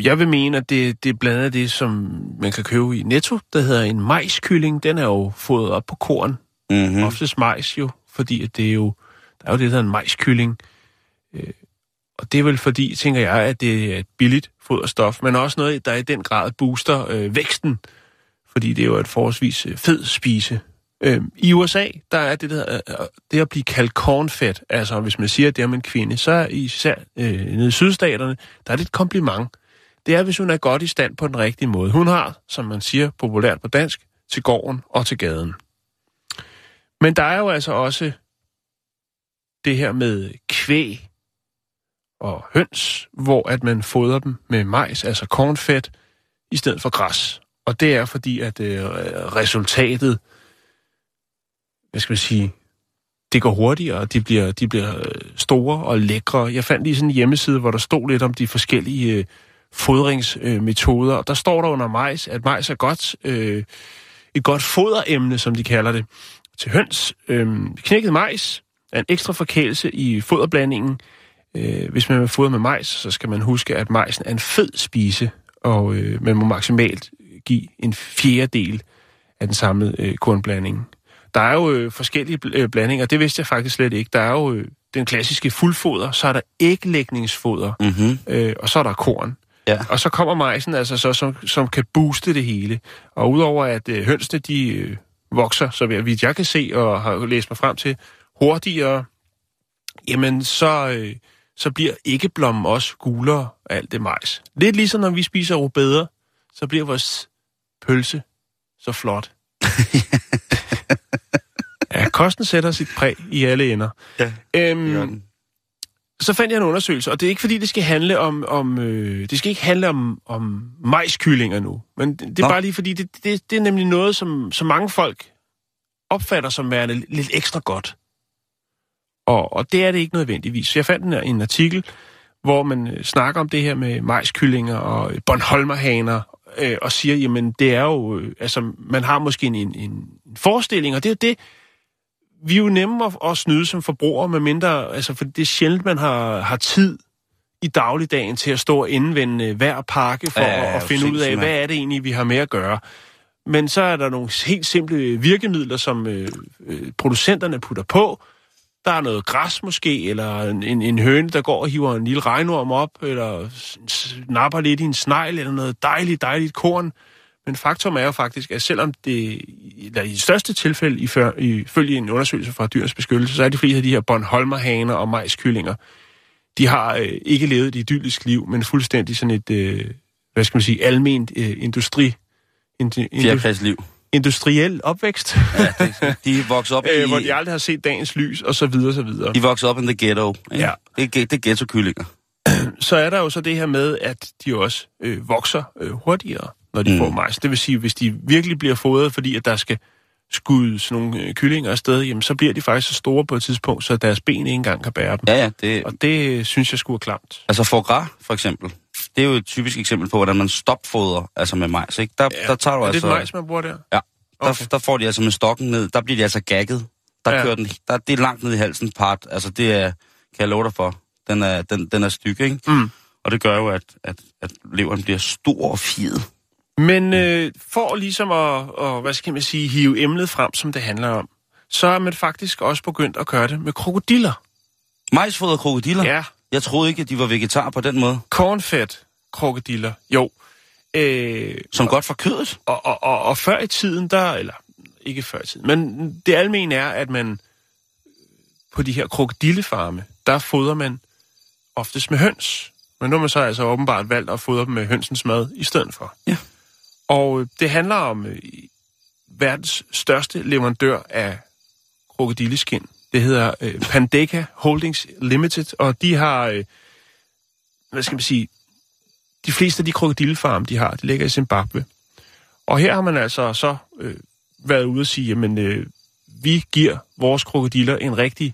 Speaker 2: jeg vil mene, at det, det er blandt andet det, som man kan købe i Netto, der hedder en majskylling. Den er jo fået op på korn.
Speaker 3: mm-hmm.
Speaker 2: Mm. Oftest majs jo, fordi at det er jo... Der er jo det, der hedder en majskylling. Øh, og det er vel fordi, tænker jeg, at det er et billigt foderstof, men også noget, der i den grad booster øh, væksten, fordi det er jo et forholdsvis øh, fed spise. Øh, I USA, der er det, der, øh, øh, det at blive kaldt cornfed, altså hvis man siger, at det er om en kvinde, så er især øh, nede i sydstaterne, der er det et kompliment. Det er, hvis hun er godt i stand på den rigtige måde. Hun har, som man siger populært på dansk, til gården og til gaden. Men der er jo altså også det her med kvæg og høns, hvor at man fodrer dem med majs, altså cornfed, i stedet for græs. Og det er fordi, at øh, resultatet, hvad skal man sige, det går hurtigere, og de bliver, de bliver øh, store og lækre. Jeg fandt lige sådan en hjemmeside, hvor der stod lidt om de forskellige øh, fodringsmetoder, og der står der under majs, at majs er godt, øh, et godt foderemne, som de kalder det, til høns. Øh, knækket majs er en ekstra forkælelse i foderblandingen. Øh, hvis man vil fodre med majs, så skal man huske, at majsen er en fed spise, og øh, man må maksimalt give en fjerdedel af den samlede øh, kornblanding. Der er jo øh, forskellige bl- øh, blandinger, det vidste jeg faktisk slet ikke. Der er jo øh, den klassiske fuldfoder, så er der æglægningsfoder,
Speaker 3: Mm-hmm.
Speaker 2: øh, og så er der korn.
Speaker 3: Ja.
Speaker 2: Og så kommer majsen, altså så, som, som kan booste det hele. Og udover at øh, hønsene, de øh, vokser, så vidt jeg kan se og har læst mig frem til, hurtigere, jamen så, øh, så bliver æggeblommen også gulere af alt det majs. Lidt ligesom når vi spiser rubeder, så bliver vores pølse så flot. [laughs] ja, kosten sætter sit præg i alle ender.
Speaker 3: Ja,
Speaker 2: Øhm, så fandt jeg en undersøgelse, og det er ikke fordi, det skal handle om, om øh, det skal ikke handle om, om majskyllinger nu, men det, det er
Speaker 3: Nå.
Speaker 2: bare lige fordi, det, det, det er nemlig noget, som, som mange folk opfatter som værende lidt ekstra godt. Og, og det er det ikke nødvendigvis. Så jeg fandt en, en artikel, hvor man øh, snakker om det her med majskyllinger og øh, Bornholmerhaner, øh, og siger, jamen det er jo, øh, altså man har måske en, en, forestilling, og det er jo det, vi er jo nemme at, at snyde som forbrugere, med mindre, altså for det er sjældent, man har, har tid i dagligdagen til at stå og indvende hver pakke for
Speaker 3: Ja,
Speaker 2: at, at finde ud af, hvad er det egentlig, vi har med at gøre. Men så er der nogle helt simple virkemidler, som øh, øh, producenterne putter på. Der er noget græs måske, eller en, en, høne, der går og hiver en lille regnorm op, eller napper lidt i en snegl, eller noget dejligt, dejligt korn. Men faktum er jo faktisk, at selvom det eller i det største tilfælde, ifør- ifølge en undersøgelse fra Dyrenes Beskyttelse, så er de fleste af de her Bornholmerhaner og majskyllinger, de har øh, ikke levet et idyllisk liv, men fuldstændig sådan et, øh, hvad skal man sige, alment øh, industri, indu, indu,
Speaker 3: Fjerkræsliv.
Speaker 2: Industriel opvækst,
Speaker 3: Ja, det, de vokset op [laughs] i...
Speaker 2: øh, hvor de aldrig har set dagens lys, og så videre, så videre.
Speaker 3: De vokset op in the ghetto. Ikke?
Speaker 2: Ja.
Speaker 3: Det, er, det er ghetto-kyllinger. [clears throat]
Speaker 2: så er der jo så det her med, at de også øh, vokser øh, hurtigere, når de
Speaker 3: Mm.
Speaker 2: får majs. Det vil sige, hvis de virkelig bliver fodret, fordi at der skal skyde sådan nogle øh, kyllinger afsted, jamen så bliver de faktisk så store på et tidspunkt, så deres ben ikke engang kan bære dem.
Speaker 3: Ja, ja. Det,
Speaker 2: Og det øh, synes jeg skulle er klamt.
Speaker 3: altså foie gras, for eksempel. Det er jo et typisk eksempel på, hvordan man stopfoder, altså med majs. Ikke? Der, der tager du
Speaker 2: er det
Speaker 3: altså...
Speaker 2: majs, man bruger der?
Speaker 3: Ja, der,
Speaker 2: Okay.
Speaker 3: der får de altså med stokken ned, der bliver de altså gagget. Der
Speaker 2: Ja.
Speaker 3: ja. kører den, der, det er langt ned i halsen part. Altså det er, kan jeg love dig for, den er, den, den er styk, ikke?
Speaker 2: Mm.
Speaker 3: Og det gør jo, at, at, at leveren bliver stor og fid.
Speaker 2: Men øh, for ligesom at, og, hvad skal man sige, hive emnet frem, som det handler om, så er man faktisk også begyndt at gøre det med krokodiller.
Speaker 3: Majsfoder krokodiller?
Speaker 2: Ja,
Speaker 3: Jeg troede ikke, at de var vegetar på den måde.
Speaker 2: cornfed krokodiller, jo. Øh,
Speaker 3: Som godt for kødet.
Speaker 2: og, og, og, og før i tiden, der, eller ikke før i tiden, men det almen er, at man på de her krokodillefarme, der fodrer man oftest med høns. Men nu har man så altså åbenbart valgt at fodre dem med hønsens mad i stedet for.
Speaker 3: Ja.
Speaker 2: Og øh, det handler om øh, verdens største leverandør af krokodilleskin. Det hedder øh, Pandeka Holdings Limited, og de har, øh, hvad skal man sige, de fleste af de krokodillefarme, de har, de ligger i Zimbabwe. Og her har man altså så øh, været ude og sige, jamen, øh, vi giver vores krokodiller en rigtig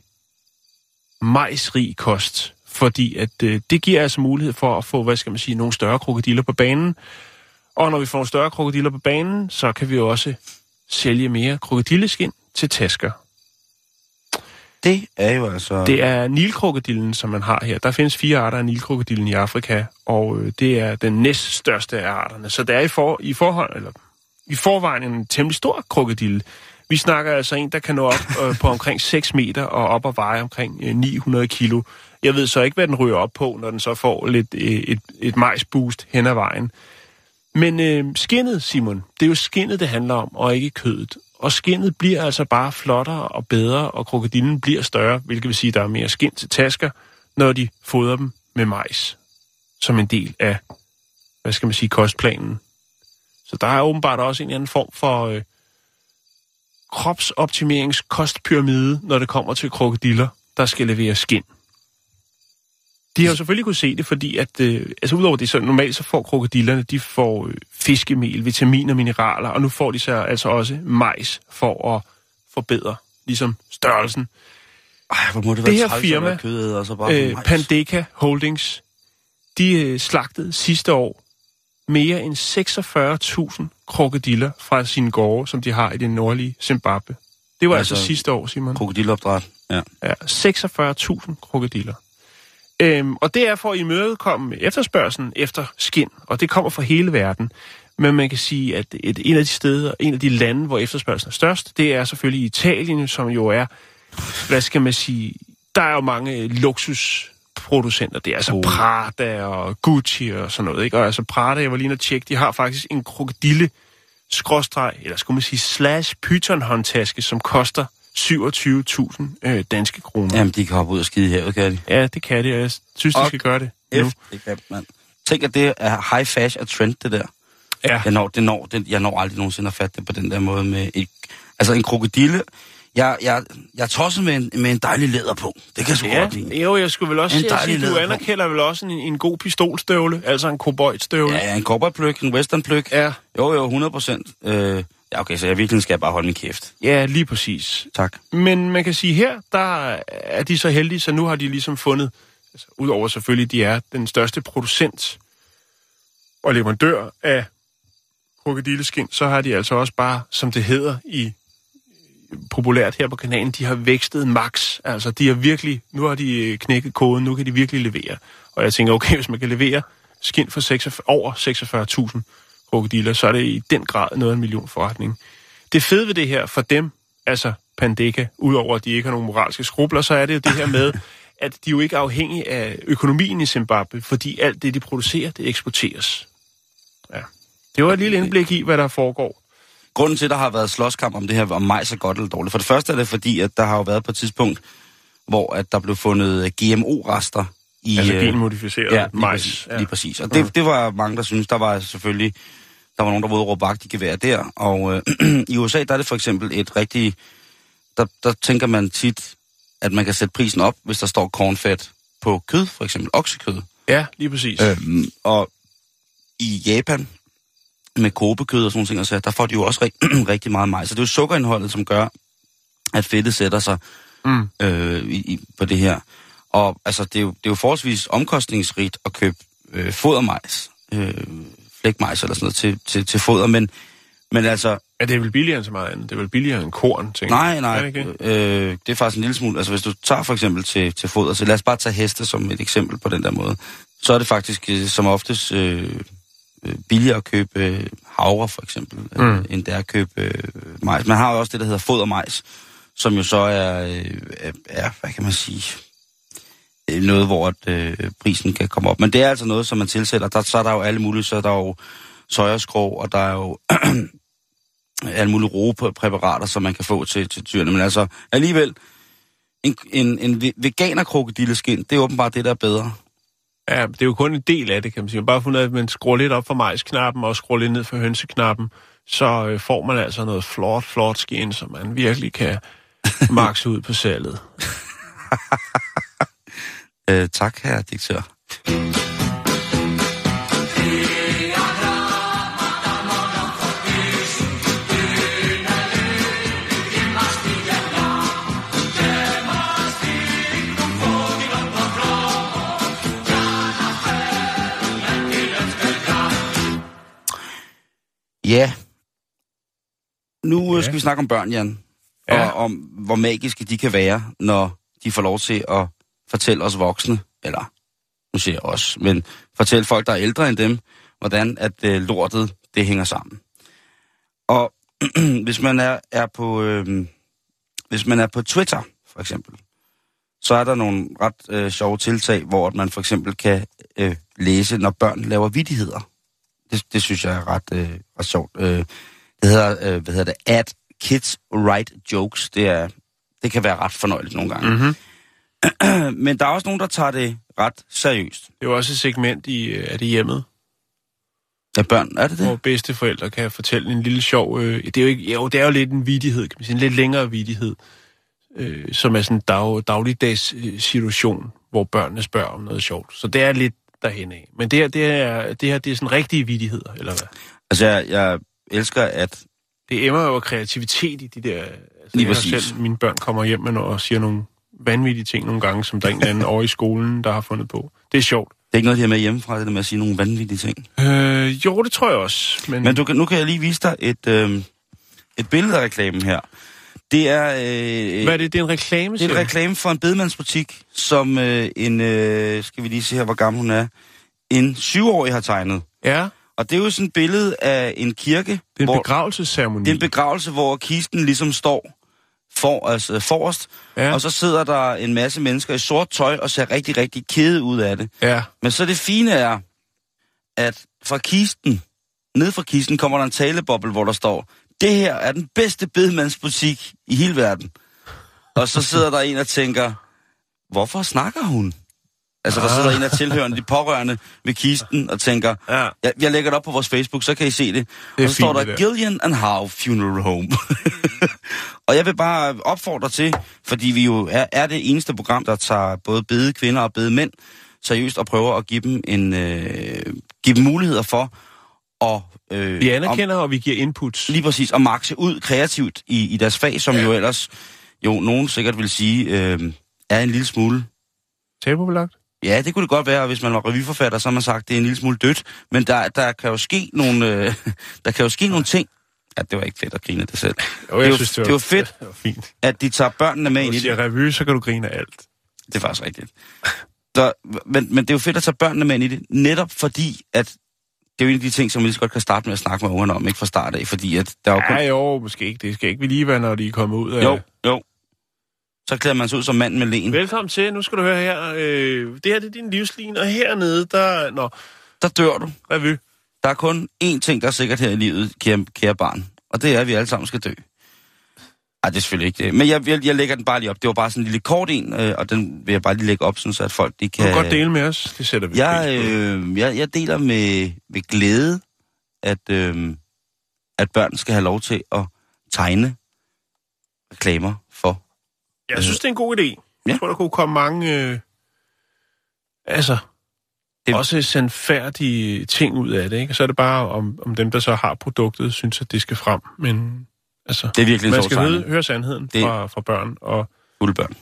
Speaker 2: majsrig kost, fordi at øh, det giver altså mulighed for at få, hvad skal man sige, nogle større krokodiller på banen. Og når vi får nogle større krokodiller på banen, så kan vi også sælge mere krokodilleskin til tasker.
Speaker 3: Det er jo altså...
Speaker 2: Det er nilkrokodillen, som man har her. Der findes fire arter af nilkrokodillen i Afrika, og øh, det er den næststørste af arterne. Så det er i, for, i forhold, eller i forvejen en temmelig stor krokodille. Vi snakker altså en, der kan nå op øh, på omkring 6 meter og op og veje omkring øh, 900 kilo. Jeg ved så ikke, hvad den ryger op på, når den så får lidt øh, et, et majsboost hen ad vejen. Men øh, skinnet, Simon, det er jo skinnet, det handler om, og ikke kødet. Og skinnet bliver altså bare flottere og bedre, og krokodillen bliver større, hvilket vil sige, at der er mere skind til tasker, når de fodrer dem med majs, som en del af, hvad skal man sige, kostplanen. Så der er åbenbart også en eller anden form for øh, kropsoptimeringskostpyramide, når det kommer til krokodiller, der skal levere skind. De har jo selvfølgelig kunne se det, fordi at, øh, altså udover det, så normalt så får krokodillerne, de får øh, fiskemel, vitaminer, mineraler, og nu får de så altså også majs for at forbedre ligesom størrelsen.
Speaker 3: Ej, hvor må det,
Speaker 2: Det
Speaker 3: være
Speaker 2: her firma,
Speaker 3: kødet, og så bare
Speaker 2: Øh. Pandeka Holdings, de øh, slagtede sidste år mere end 46.000 krokodiller fra sine gårde, som de har i det nordlige Zimbabwe. Det var altså,
Speaker 3: Altså,
Speaker 2: altså sidste år, Simon.
Speaker 3: Krokodilopdræt. Ja.
Speaker 2: Ja, 46.000 krokodiller. Øhm, og det er for at imødekomme efterspørgselen efter skin, og det kommer fra hele verden. Men man kan sige, at et, en af de steder, en af de lande, hvor efterspørgselen er størst, det er selvfølgelig Italien, som jo er, hvad skal man sige, der er jo mange luksusproducenter. Det er altså
Speaker 3: Oh.
Speaker 2: Prada og Gucci og sådan noget. Ikke? Og altså Prada, jeg var lige og tjekke, de har faktisk en krokodille skråstreg, eller skulle man sige slash python håndtaske, som koster 27.000 øh, danske kroner.
Speaker 3: Jamen, de kan hoppe ud og skide i havet, kan de?
Speaker 2: Ja, det kan det, og jeg synes, de
Speaker 3: Og
Speaker 2: skal gøre det nu.
Speaker 3: F, det kan man. Tænk, at det er high fashion og trend, det der.
Speaker 2: Ja,
Speaker 3: Jeg når, det når, det, jeg når aldrig nogensinde at fatte det på den der måde med et, altså en krokodille. Jeg, jeg, jeg er tosset med en, med en dejlig læder på. Det kan jeg sgu
Speaker 2: ja.
Speaker 3: godt lide.
Speaker 2: Jo, jeg skulle vel også
Speaker 3: En
Speaker 2: sige, at du
Speaker 3: læder på.
Speaker 2: anerkender vel også en, en god pistolstøvle, altså en cowboystøvle.
Speaker 3: Ja, en cowboypløk, en westernpløk.
Speaker 2: ja.
Speaker 3: Jo, jo, 100 procent. Øh, ja, okay, så jeg virkelig skal bare holde min kæft.
Speaker 2: Ja, lige præcis.
Speaker 3: Tak.
Speaker 2: Men man kan sige, her der er de så heldige, så nu har de ligesom fundet, altså, udover selvfølgelig, de er den største producent og leverandør af krokodilleskin, så har de altså også bare, som det hedder i populært her på kanalen, de har vækstet max. Altså, de har virkelig, nu har de øh, knækket koden, nu kan de virkelig levere. Og jeg tænker, okay, hvis man kan levere skin for 46, over 46.000 krokodiller, så er det i den grad noget af en million forretning. Det fede ved det her for dem, altså Pandeka, udover at de ikke har nogen moralske skrubler, så er det jo det her med, [laughs] at de jo ikke er afhængige af økonomien i Zimbabwe, fordi alt det, de producerer, det eksporteres. Ja. Det var et lille indblik i, hvad der foregår.
Speaker 3: grunden til, at der har været slåskamp om det her, om majs er godt eller dårligt. For det første er det fordi, at der har jo været på et tidspunkt, hvor at der blev fundet GMO-rester i...
Speaker 2: Altså
Speaker 3: øh,
Speaker 2: genmodificeret
Speaker 3: ja, lige
Speaker 2: majs.
Speaker 3: Præcis,
Speaker 2: Ja.
Speaker 3: lige præcis. Og det, det var mange, der synes, der var selvfølgelig... Der var nogen, der var ude og råbe vagt i gevær der. Og øh, [clears throat] i USA, der er det for eksempel et rigtig... Der, der tænker man tit, at man kan sætte prisen op, hvis der står cornfed på kød, for eksempel oksekød.
Speaker 2: ja, lige præcis.
Speaker 3: Øhm, og i Japan, med kobekød og sådan nogle ting, så der får de jo også rigt, [clears throat] rigtig meget majs. Så det er jo sukkerindholdet, som gør, at fedtet sætter sig
Speaker 2: Mm.
Speaker 3: øh, i, i, på det her. Og altså, det er jo, det er jo forholdsvis omkostningsrigt at købe øh, fodermajs, øh, flækmajs eller sådan noget til, til, til foder, men, men altså,
Speaker 2: Ja, det er vel billigere end så meget andet. Det er vel billigere end korn, tænker
Speaker 3: nej, nej,
Speaker 2: Er det ikke?
Speaker 3: øh, det er faktisk en lille smule, altså hvis du tager for eksempel til, til foder, så lad os bare tage heste som et eksempel på den der måde, så er det faktisk øh, som oftest øh, øh, billigere at købe øh, havre for eksempel, mm. øh, end det er at købe øh, majs. Man har jo også det, der hedder fodermajs, som jo så er, øh, er, hvad kan man sige, noget, hvor at, øh, prisen kan komme op. Men det er altså noget, som man tilsætter. Der, så er der jo alle mulige, så er der jo sojaskrog, og der er jo [clears throat] alle mulige roepræparater, som man kan få til, til dyrene. Men altså, alligevel, en, en, en ve- veganer-krokodilleskin, det er åbenbart det, der er bedre.
Speaker 2: Ja, det er jo kun en del af det, kan man sige. Bare fundet, at man skruer lidt op for majsknappen og skruer lidt ned for hønseknappen, så øh, får man altså noget flot, flot skin, som man virkelig kan [laughs] makse ud på salget. [laughs]
Speaker 3: Øh, tak, herre direktør. Ja. Nu
Speaker 2: Ja.
Speaker 3: ja. skal vi snakke om børn, Jan.
Speaker 2: Ja.
Speaker 3: Ja. Og om, hvor magiske de kan være, når de får lov til at fortælle os voksne, eller nu siger jeg os, men fortælle folk, der er ældre end dem, hvordan at øh, lortet, det hænger sammen. Og [clears throat] hvis man er, er på øh, hvis man er på Twitter, for eksempel, så er der nogle ret øh, sjove tiltag, hvor man for eksempel kan øh, læse, når børn laver vidigheder. Det, det synes jeg er ret, øh, ret sjovt. Øh, det hedder, øh, hvad hedder det, at kids write jokes. Det, er, det kan være ret fornøjeligt nogle gange.
Speaker 2: Mm-hmm. [clears throat]
Speaker 3: Men der er også nogen, der tager det ret seriøst.
Speaker 2: Det er jo også et segment i øh, er det hjemmet,
Speaker 3: Ja, børn, er det det?
Speaker 2: hvor bedsteforældre kan fortælle en lille sjov... Øh, det er jo, ikke, jo, det er jo lidt en vidighed, kan man sige, en lidt længere vidighed, øh, som er sådan en dag, dagligdags øh, situation, hvor børnene spørger om noget sjovt. Så det er lidt derhen af. Men det her, det er, det her, det er sådan rigtige vidigheder, eller hvad?
Speaker 3: Altså, jeg, jeg elsker, at...
Speaker 2: Det emmer jo kreativitet i de der... Altså,
Speaker 3: Lige præcis.
Speaker 2: Selv, mine børn kommer hjem med og siger nogle vanvittige ting nogle gange, som der er en eller anden [laughs] over i skolen, der har fundet på. Det er sjovt.
Speaker 3: Det er ikke noget, de har med hjemmefra, det der med at sige nogle vanvittige ting.
Speaker 2: Øh, jo, det tror jeg også. Men,
Speaker 3: Men du, kan- nu kan jeg lige vise dig et, øh, et billede af reklamen her. Det er, øh,
Speaker 2: hvad er det? Det er en reklame,
Speaker 3: det er en reklame for en bedemandsbutik, som øh, en, øh, skal vi lige se her, hvor gammel hun er, en syvårig har tegnet.
Speaker 2: Ja,
Speaker 3: Og det er jo sådan et billede af en kirke,
Speaker 2: det er en
Speaker 3: hvor,
Speaker 2: begravelsesceremoni.
Speaker 3: det er en begravelse, hvor kisten ligesom står for, altså, forrest,
Speaker 2: ja,
Speaker 3: og så sidder der en masse mennesker i sort tøj og ser rigtig, rigtig kede ud af det.
Speaker 2: ja.
Speaker 3: Men så det fine er, at fra kisten, ned fra kisten, kommer der en taleboble, hvor der står, det her er den bedste bedemandsbutik i hele verden. Og så sidder der en og tænker, hvorfor snakker hun? Altså, der sidder en af tilhørende, de pårørende ved kisten, og tænker,
Speaker 2: ja.
Speaker 3: jeg, jeg lægger det op på vores Facebook, så kan I se det.
Speaker 2: Det
Speaker 3: og så står der. Gillian and Howe Funeral Home. [laughs] og jeg vil bare opfordre til, fordi vi jo er, er det eneste program, der tager både bede kvinder og bede mænd seriøst og prøver at give dem en øh, give dem muligheder for at øh,
Speaker 2: Vi anerkender, og vi giver inputs.
Speaker 3: om, lige præcis at makse ud kreativt i, i deres fag, som jo ellers jo nogen sikkert vil sige øh, er en lille smule
Speaker 2: Tabubelagt?
Speaker 3: Ja, det kunne det godt være, og hvis man var revyforfatter, så har man sagt, det er en lille smule dødt. Men der, der kan jo ske nogle, øh, der kan jo ske nogle ting. Ja, det var ikke fedt at grine af det selv.
Speaker 2: Jo,
Speaker 3: Det er
Speaker 2: jeg
Speaker 3: jo-
Speaker 2: synes, det var,
Speaker 3: det var fedt. [laughs]
Speaker 2: Det var fint.
Speaker 3: At de tager børnene med ind i det.
Speaker 2: revy, så kan du grine af alt.
Speaker 3: Det er faktisk rigtigt. Så, men, men det er jo fedt at tage børnene med ind i det, netop fordi, at det er jo en af de ting, som vi lige så godt kan starte med at snakke med ungerne om, ikke fra start af, fordi at der er jo kun...
Speaker 2: Ja, jo, måske ikke. Det skal ikke vi lige være, når de er kommet ud af...
Speaker 3: Jo, jo. Så klæder man sig ud som mand med len.
Speaker 2: Velkommen til. Nu skal du høre her. Øh, det her det er din livslin, og hernede, der... Nå,
Speaker 3: Der dør du.
Speaker 2: revy.
Speaker 3: Der er kun én ting, der er sikkert her i livet, kære, kære barn. og det er, at vi alle sammen skal dø. Ej, det er selvfølgelig ikke det. Men jeg, jeg, jeg lægger den bare lige op. Det var bare sådan en lille kort en, øh, og den vil jeg bare lige lægge op, sådan, så at folk de
Speaker 2: Du
Speaker 3: kan...
Speaker 2: kan godt dele med os. Det sætter vi
Speaker 3: Jeg, øh, jeg, jeg deler med, med glæde, at, øh, at børn skal have lov til at tegne reklamer.
Speaker 2: Jeg synes, det er en god idé.
Speaker 3: Ja.
Speaker 2: Jeg tror, der kunne komme mange... Øh, altså,
Speaker 3: Det-
Speaker 2: også sandfærdige ting ud af det, ikke? Og så er det bare, om, om dem, der så har produktet, synes, at det skal frem. Men altså,
Speaker 3: Det er virkelig
Speaker 2: man skal høre, høre sandheden
Speaker 3: Det-
Speaker 2: fra, fra børn. Og
Speaker 3: Fulde børn.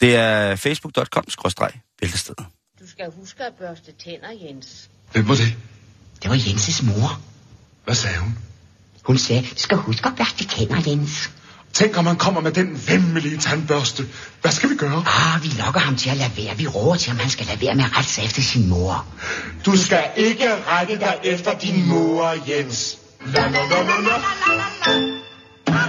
Speaker 3: Det er facebook.com-bæltested.
Speaker 5: Du skal huske at børste tænder, Jens.
Speaker 6: Hvem var det?
Speaker 7: Det var Jenses mor.
Speaker 6: Hvad sagde hun?
Speaker 7: Hun sagde, du skal huske at børste tænder, Jens.
Speaker 6: Tænk, om han kommer med den vemmelige tandbørste. Hvad skal vi gøre?
Speaker 7: Ah, vi lokker ham til at lade være. Vi råder til, om han skal lade være med at rette sig efter sin mor.
Speaker 6: Du skal ikke rette dig efter din mor, Jens. La, la, la, la, la. [laughs]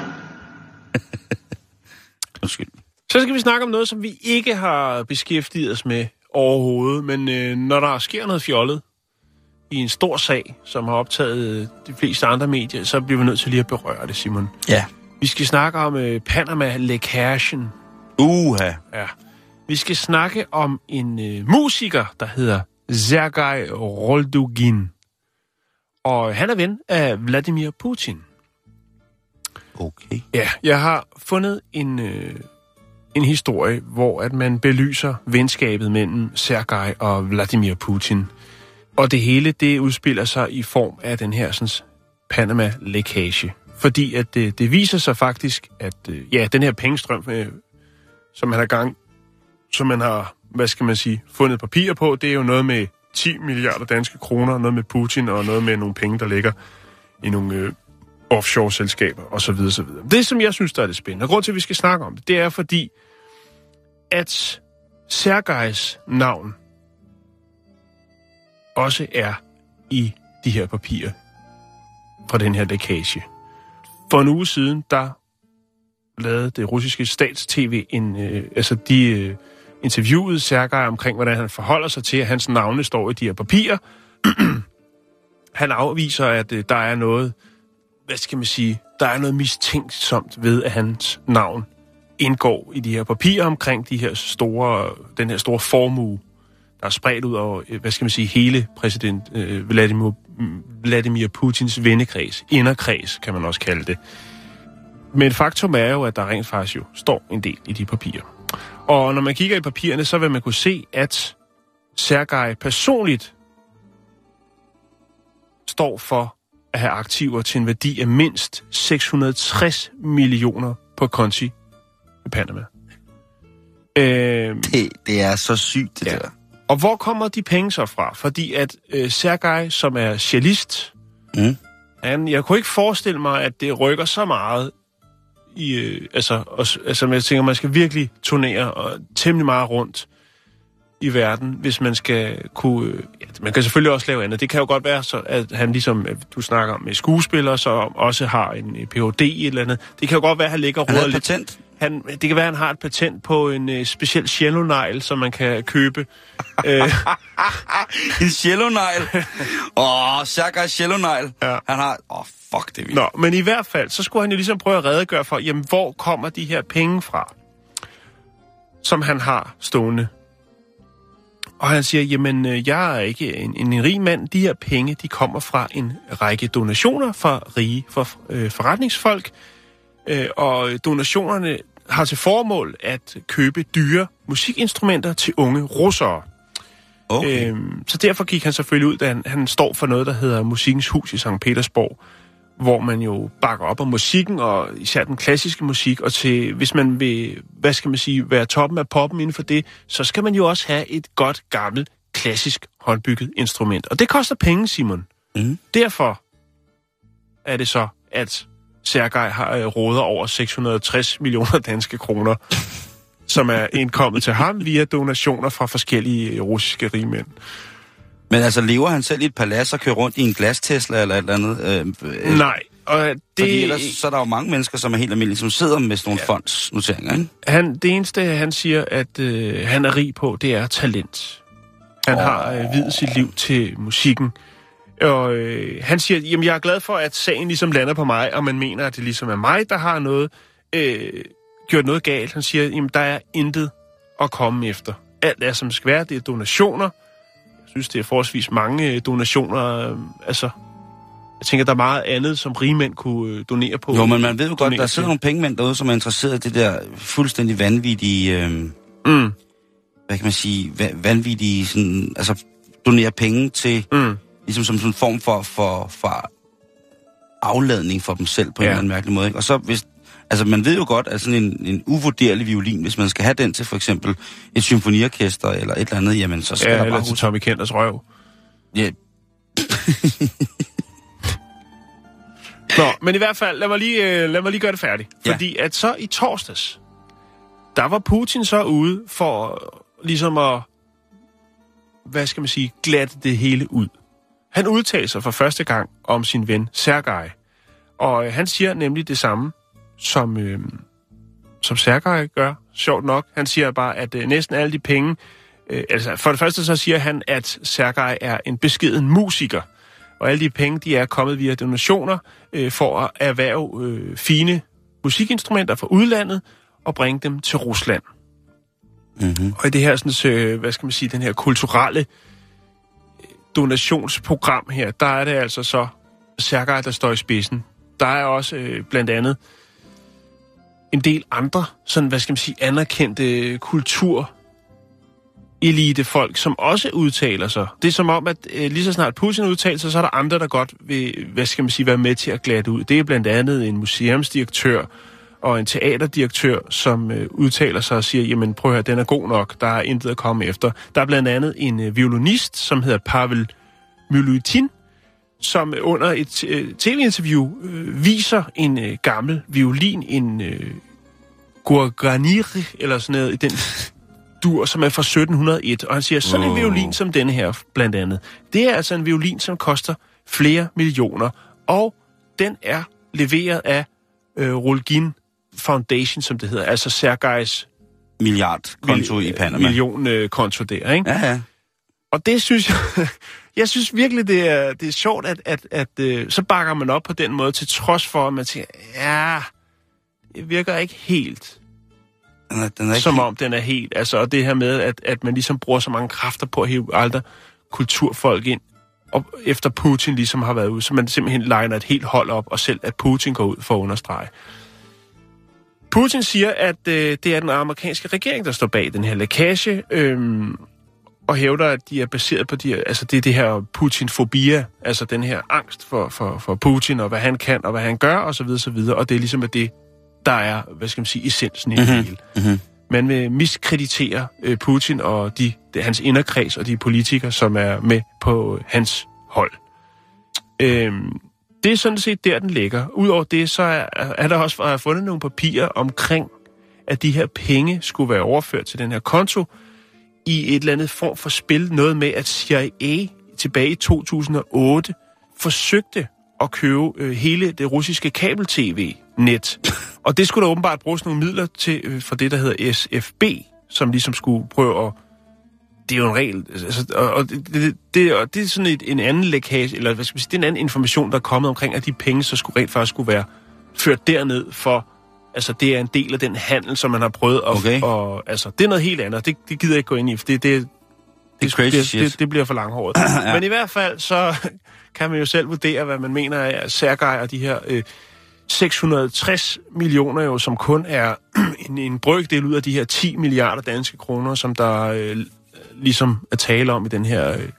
Speaker 3: Undskyld.
Speaker 2: så skal vi snakke om noget, som vi ikke har beskæftiget os med overhovedet. Men øh, når der sker noget fjollet i en stor sag, som har optaget de fleste andre medier, så bliver vi nødt til lige at berøre det, Simon.
Speaker 3: Ja.
Speaker 2: Vi skal snakke om øh, Panama-lækagen.
Speaker 3: Uha.
Speaker 2: Ja. Vi skal snakke om en øh, musiker, der hedder Sergej Roldugin. Og han er ven af Vladimir Putin.
Speaker 3: Okay.
Speaker 2: Ja, jeg har fundet en, øh, en historie, hvor at man belyser venskabet mellem Sergej og Vladimir Putin. Og det hele, det udspiller sig i form af den her sådan, Panama-lækage. Fordi at det, det viser sig faktisk, at øh, ja, den her pengestrøm, øh, som man har gang, som man har, hvad skal man sige, fundet papir på, det er jo noget med 10 milliarder danske kroner, noget med Putin og noget med nogle penge, der ligger i nogle øh, offshore-selskaber osv. osv. Det, som jeg synes, der er det spændende, og grund til, at vi skal snakke om det, det er fordi, at Sergejs navn også er i de her papirer fra den her lækage. For en uge siden, der lavede det russiske stats-tv en, øh, altså de øh, interviewede Sergej omkring, hvordan han forholder sig til, at hans navne står i de her papirer. [clears throat] han afviser, at øh, der er noget, hvad skal man sige, der er noget mistænksomt ved, at hans navn indgår i de her papirer omkring de her store, den her store formue, der er spredt ud over, øh, hvad skal man sige, hele præsident øh, Vladimir, Vladimir Putins vennekreds, inderkreds, kan man også kalde det. Men faktum er jo, at der rent faktisk jo står en del i de papirer. Og når man kigger i papirerne, så vil man kunne se, at Sergej personligt står for at have aktiver til en værdi af mindst 660 millioner på konti i Panama. Øh,
Speaker 3: Det, det er så sygt, det
Speaker 2: Ja.
Speaker 3: der.
Speaker 2: Og hvor kommer de penge så fra? Fordi at øh, Sergej, som er cellist,
Speaker 3: Mm.
Speaker 2: han, jeg kunne ikke forestille mig, at det rykker så meget i, øh, altså, og, altså, jeg tænker, man skal virkelig turnere og temmelig meget rundt i verden, hvis man skal kunne... øh, Ja, man kan selvfølgelig også lave andet. Det kan jo godt være, så, at han ligesom, øh, du snakker om med skuespillere, så også har en øh, Ph.D. i et eller andet. Det kan jo godt være, at han ligger og roder lidt.
Speaker 3: patent.
Speaker 2: Han, det kan være, at han har et patent på en øh, speciel cello som man kan købe. [laughs] øh,
Speaker 3: En cello-negl. Åh, oh, Sergej cello-negl.
Speaker 2: Ja.
Speaker 3: Han har... Åh, oh, fuck, det er vildt.
Speaker 2: Nå, men i hvert fald, så skulle han jo ligesom prøve at redegøre for, jamen, hvor kommer de her penge fra, som han har stående. Og han siger, jamen, øh, jeg er ikke en, en, en rig mand. De her penge, de kommer fra en række donationer fra rige for, øh, forretningsfolk. Øh, og donationerne har til formål at købe dyre musikinstrumenter til unge russere.
Speaker 3: Okay.
Speaker 2: Øhm, så derfor gik han selvfølgelig ud, da han, han står for noget, der hedder Musikkens Hus i St. Petersborg, hvor man jo bakker op om musikken, og især den klassiske musik, og til, hvis man vil, hvad skal man sige, være toppen af poppen inden for det, så skal man jo også have et godt, gammelt, klassisk håndbygget instrument. Og det koster penge, Simon.
Speaker 3: Mm.
Speaker 2: Derfor er det så, at Sergej har øh, råder over 660 millioner danske kroner, som er indkommet til ham via donationer fra forskellige øh, russiske rigmænd.
Speaker 3: Men altså, lever han selv i et palads og kører rundt i en glas-Tesla eller et eller andet? Øh, øh,
Speaker 2: Nej, og det,
Speaker 3: Fordi ellers så er der jo mange mennesker, som er helt almindelige, som sidder med sådan nogle ja. fondsnoteringer, ikke?
Speaker 2: han, det eneste, han siger, at øh, han er rig på, det er talent. Han oh. har øh, videt sit liv til musikken. Og øh, han siger, jamen jeg er glad for, at sagen ligesom lander på mig, og man mener, at det ligesom er mig, der har noget, øh, gjort noget galt. Han siger, jamen der er intet at komme efter. Alt er som det skal være, det er donationer. Jeg synes, det er forholdsvis mange øh, donationer. Øh, altså, jeg tænker, der er meget andet, som rigmænd kunne øh, donere på.
Speaker 3: Jo, men man ved jo godt, der sidder nogle pengemænd derude, som er interesseret i det der fuldstændig vanvittige, øh,
Speaker 2: Mm,
Speaker 3: hvad kan man sige, va- vanvittige, sådan, altså donere penge til,
Speaker 2: mm.
Speaker 3: Ligesom som sådan en form for, for, for afladning for dem selv på en
Speaker 2: Ja.
Speaker 3: eller anden mærkelig måde. Ikke? Og så hvis, altså man ved jo godt, at sådan en, en uvurderlig violin, hvis man skal have den til for eksempel et symfoniorkester eller et eller andet, jamen så skal
Speaker 2: Ja,
Speaker 3: der
Speaker 2: eller
Speaker 3: bare
Speaker 2: til Tommy Kenders røv.
Speaker 3: Ja, [laughs]
Speaker 2: Nå, men i hvert fald, lad mig lige, øh, lad mig lige gøre det færdigt.
Speaker 3: Ja.
Speaker 2: Fordi at så i torsdags, der var Putin så ude for ligesom at, hvad skal man sige, glatte det hele ud. Han udtalte sig for første gang om sin ven Sergej. Og øh, han siger nemlig det samme, som, øh, som Sergej gør, sjovt nok. Han siger bare, at øh, næsten alle de penge... Øh, altså, for det første så siger han, at Sergej er en beskeden musiker. Og alle de penge, de er kommet via donationer øh, for at erhverve øh, fine musikinstrumenter fra udlandet og bringe dem til Rusland.
Speaker 3: mm-hmm.
Speaker 2: Og i det her, sådan, øh, hvad skal man sige, den her kulturelle øh, donationsprogram her, der er det altså så Sergej, der står i spidsen. Der er også øh, blandt andet en del andre, sådan, hvad skal man sige, anerkendte kultur elitefolk, som også udtaler sig. Det er som om, at øh, lige så snart Putin udtaler sig, så er der andre, der godt vil, hvad skal man sige, være med til at glatte ud. Det er blandt andet en museumsdirektør og en teaterdirektør, som øh, udtaler sig og siger, jamen prøv at høre, den er god nok, der er intet at komme efter. Der er blandt andet en øh, violinist, som hedder Pavel Mylutin, som under et øh, tv-interview øh, viser en øh, gammel violin, en øh, Gurganiri, eller sådan noget, i den dur, som er fra 1701. Og han siger, sådan en violin som denne her, blandt andet, det er altså en violin, som koster flere millioner, og den er leveret af øh, Rolgin Foundation, som det hedder, altså Sergejs
Speaker 3: milliardkonto i Panama.
Speaker 2: millionkonto der, ikke?
Speaker 3: Ja, ja.
Speaker 2: Og det synes jeg, [laughs] jeg synes virkelig, det er, det er sjovt, at, at, at øh, så bakker man op på den måde, til trods for, at man siger, ja, det virker ikke helt,
Speaker 3: Den er, den er ikke
Speaker 2: som
Speaker 3: helt-
Speaker 2: om den er helt. Altså, og det her med, at, at man ligesom bruger så mange kræfter på at hive andre kulturfolk ind, og efter Putin ligesom har været ude, så man simpelthen legner et helt hold op, og selv at Putin går ud for at understrege. Putin siger, at øh, det er den amerikanske regering, der står bag den her lækage, øhm, og hævder, at de er baseret på de altså det er det her Putin-fobia, altså den her angst for, for, for Putin, og hvad han kan, og hvad han gør, og så videre, så videre, og det er ligesom at det, der er, hvad skal man sige, essensen i det hele.
Speaker 3: Mhm.
Speaker 2: Man vil miskreditere øh, Putin og de, de, hans inderkreds og de politikere, som er med på hans hold. Øhm, det er sådan set der, den ligger. Udover det, så er, er der også jeg fundet nogle papirer omkring, at de her penge skulle være overført til den her konto i et eller andet form for spil. Noget med, at CIA tilbage i 2008 forsøgte at købe øh, hele det russiske kabel-tv-net. [laughs] Og det skulle der åbenbart bruges nogle midler til øh, for det, der hedder SFB, som ligesom skulle prøve at... Det er jo en regel. Altså, og, og, det, det, det, og det er sådan et, en anden lækage, eller hvad skal man sige, det er en anden information, der er kommet omkring, at de penge så skulle rent faktisk skulle være ført derned for... Altså, det er en del af den handel, som man har prøvet at...
Speaker 3: Okay.
Speaker 2: Og, altså, det er noget helt andet. Det, det gider jeg ikke gå ind i, for det, det,
Speaker 3: Det er
Speaker 2: det,
Speaker 3: shit.
Speaker 2: det, det bliver for langhåret. [clears throat] ja. Men i hvert fald, så [laughs] kan man jo selv vurdere, hvad man mener af Sergej og de her øh, 660 millioner, jo, som kun er [clears throat] en, en brøkdel ud af de her 10 milliarder danske kroner, som der øh, ligesom er tale om i den her øh,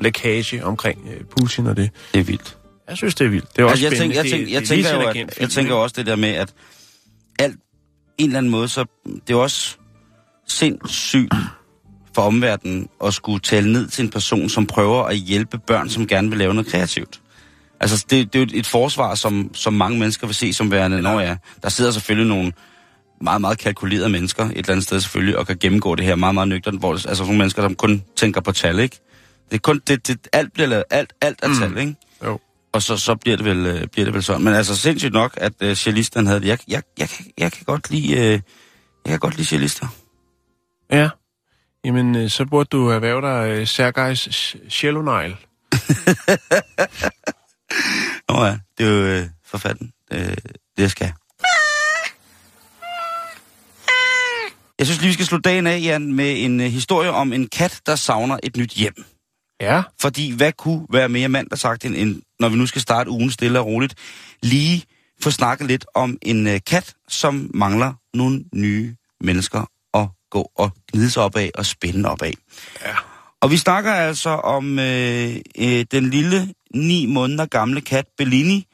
Speaker 2: lækage omkring øh, Putin og det.
Speaker 3: Det er vildt.
Speaker 2: Jeg synes, det er vildt. Det er også
Speaker 3: Altså, jeg, tænker, jeg,
Speaker 2: spændende.
Speaker 3: tænker, jeg,
Speaker 2: Det er- det er
Speaker 3: tænker jo, at, jeg også det der med, at alt, en eller anden måde, så det er også sindssygt for omverdenen at skulle tale ned til en person, som prøver at hjælpe børn, som gerne vil lave noget kreativt. Altså, det, det er jo et forsvar, som, som mange mennesker vil se som værende, når ja, der sidder selvfølgelig nogle meget, meget kalkulerede mennesker et eller andet sted selvfølgelig, og kan gennemgå det her meget, meget nøgternt, hvor altså nogle mennesker, som kun tænker på tal, ikke? Det er kun, det, det, alt bliver lavet, alt, alt er tal, ikke?
Speaker 2: Jo.
Speaker 3: Og så, så bliver, det vel, øh, bliver det vel sådan. Men altså sindssygt nok, at øh, cellisten havde det. Jeg, jeg, jeg, kan, jeg kan godt lide, øh, jeg kan godt lide cellister.
Speaker 2: Ja. Jamen, øh, så burde du erhverve dig øh, Sergejs cellonegle. [laughs]
Speaker 3: Nå ja, det er jo øh, forfatten. Øh, det jeg skal. Jeg synes lige, vi skal slutte dagen af, Jan, med en øh, historie om en kat, der savner et nyt hjem.
Speaker 2: Ja.
Speaker 3: Fordi hvad kunne være mere mand, der sagt, end, end, når vi nu skal starte ugen stille og roligt, lige få snakket lidt om en øh, kat, som mangler nogle nye mennesker at gå og gnide sig op af og spænde op af.
Speaker 2: Ja.
Speaker 3: Og vi snakker altså om øh, øh, den lille ni måneder gamle kat Bellini,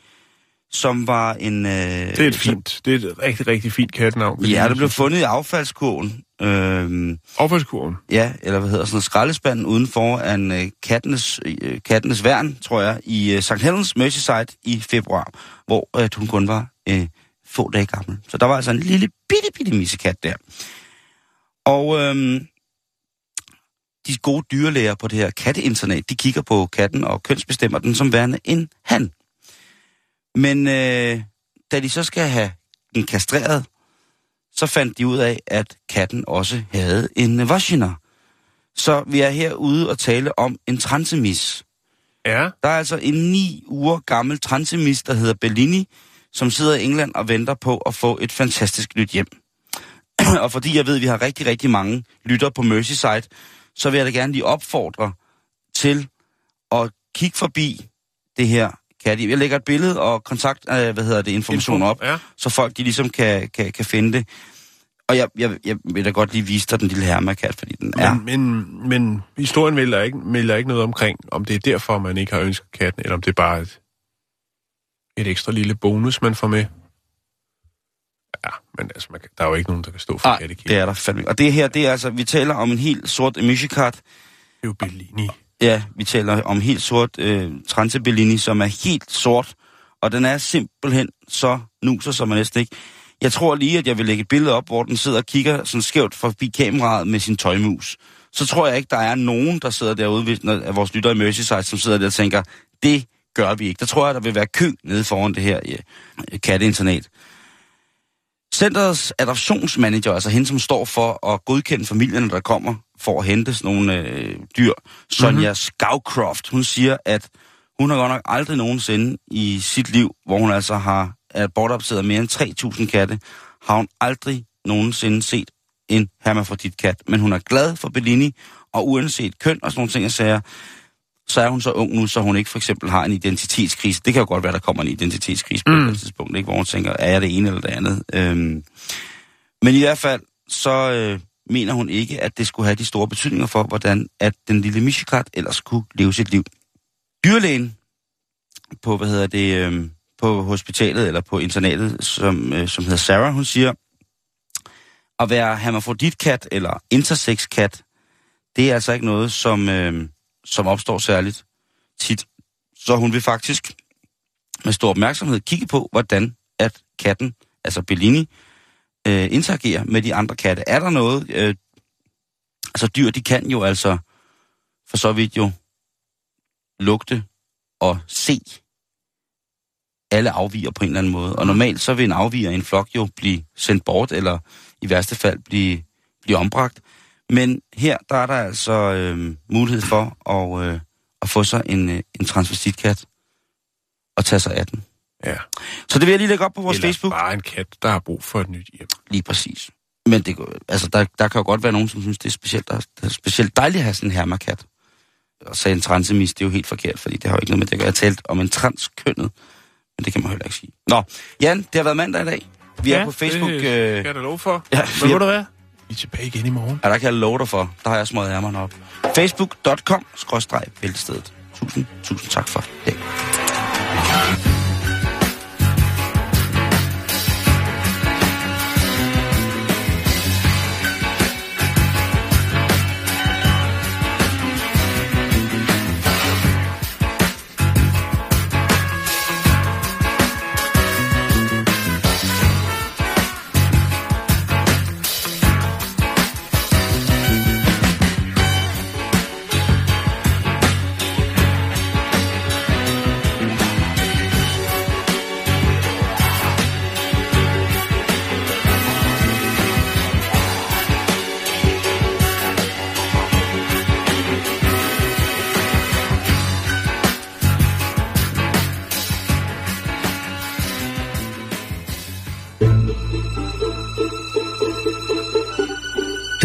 Speaker 3: som var en... Øh,
Speaker 2: Det er et fint, det er et rigtig, rigtig fint kattenavn.
Speaker 3: Ja, det blev fundet i affaldskurven. Øh,
Speaker 2: Affaldskurven.
Speaker 3: ja, eller hvad hedder sådan skraldespanden udenfor en øh, kattenes, øh, kattenes værn, tror jeg, i øh, St. Helens Merseyside i februar, hvor øh, hun kun var øh, få dage gammel. Så der var altså en lille bitte, bitte missekat der. Og øh, de gode dyrlæger på det her katteinternat, de kigger på katten og kønsbestemmer den som værende en han. Men øh, da de så skal have den kastreret, så fandt de ud af, at katten også havde en vagina. Så vi er herude og tale om en transemis.
Speaker 2: Ja.
Speaker 3: Der er altså en ni uger gammel transemis, der hedder Bellini, som sidder i England og venter på at få et fantastisk nyt hjem. [clears throat] og fordi jeg ved, at vi har rigtig, rigtig mange lytter på Merseyside, så vil jeg da gerne lige opfordre til at kigge forbi det her kat. Jeg lægger et billede og kontakt, øh, hvad hedder det, information op,
Speaker 2: Ja.
Speaker 3: så folk de ligesom kan, kan, kan finde det. Og jeg, jeg, jeg vil da godt lige vise dig den lille hermakat, fordi den er...
Speaker 2: Men, men, historien melder ikke, melder ikke noget omkring, om det er derfor, man ikke har ønsket katten, eller om det er bare et, et ekstra lille bonus, man får med. Ja, men altså, man, kan- der er jo ikke nogen, der kan stå for kattekirken.
Speaker 3: det er der fandme. Og det her, det er altså, vi taler om en helt sort Michikat.
Speaker 2: Det er jo Bellini.
Speaker 3: Ja, vi taler om helt sort øh, Transe Bellini, som er helt sort. Og den er simpelthen så nuser, som man næsten ikke... Jeg tror lige, at jeg vil lægge et billede op, hvor den sidder og kigger sådan skævt forbi kameraet med sin tøjmus. Så tror jeg ikke, der er nogen, der sidder derude, ved, når, af vores lytter i Merseyside, som sidder der og tænker, det gør vi ikke. Der tror jeg, der vil være kø nede foran det her ja, katteinternat. Centerets adoptionsmanager, altså hende, som står for at godkende familierne, der kommer for at hente sådan nogle øh, dyr, Sonja mm-hmm. Skowcroft, hun siger, at hun har godt nok aldrig nogensinde i sit liv, hvor hun altså har bortopseret mere end 3.000 katte, har hun aldrig nogensinde set en hermafrodit-kat. Men hun er glad for Bellini, og uanset køn og sådan nogle ting, jeg siger, så er hun så ung nu, så hun ikke for eksempel har en identitetskrise. Det kan jo godt være, der kommer en identitetskrise på
Speaker 2: Mm.
Speaker 3: et tidspunkt, ikke? hvor hun tænker, er jeg det ene eller det andet? Øhm, men i hvert fald, så øh, mener hun ikke, at det skulle have de store betydninger for, hvordan at den lille Mishikat ellers kunne leve sit liv. Dyrlægen på, hvad hedder det, øh, på hospitalet eller på internatet, som, øh, som hedder Sarah, hun siger, at være hermafroditkat eller intersex-kat, det er altså ikke noget, som, øh, som opstår særligt tit. Så hun vil faktisk med stor opmærksomhed kigge på, hvordan at katten, altså Bellini, øh, interagerer med de andre katte. Er der noget... Øh, altså dyr, de kan jo altså for så vidt jo lugte og se alle afviger på en eller anden måde. Og normalt så vil en afviger i en flok jo blive sendt bort, eller i værste fald blive, blive ombragt. Men her, der er der altså øh, mulighed for at, øh, at få sig en, øh, en transvestitkat og tage sig af den.
Speaker 2: Ja.
Speaker 3: Så det vil jeg lige lægge op på vores
Speaker 2: Eller
Speaker 3: Facebook.
Speaker 2: bare en kat, der har brug for et nyt hjem.
Speaker 3: Lige præcis. Men det, går- altså, der, der kan jo godt være nogen, som synes, det er specielt, der, det er specielt dejligt at have sådan en hermakat. Og sagde en transemis, det er jo helt forkert, fordi det har jo ikke noget med det at gøre. Jeg har talt om en transkønnet, men det kan man heller ikke sige. Nå, Jan, det har været mandag i dag. Vi er på Facebook.
Speaker 2: det
Speaker 3: Øh,
Speaker 2: skal jeg da love for.
Speaker 3: ja,
Speaker 2: ved
Speaker 3: er-
Speaker 2: du hvad? Vi er tilbage igen i morgen.
Speaker 3: Ja, der kan jeg love dig for. Der har jeg smået ærmerne op. Facebook.com, skråstreg, bæltestedet. Tusind, tusind tak for det.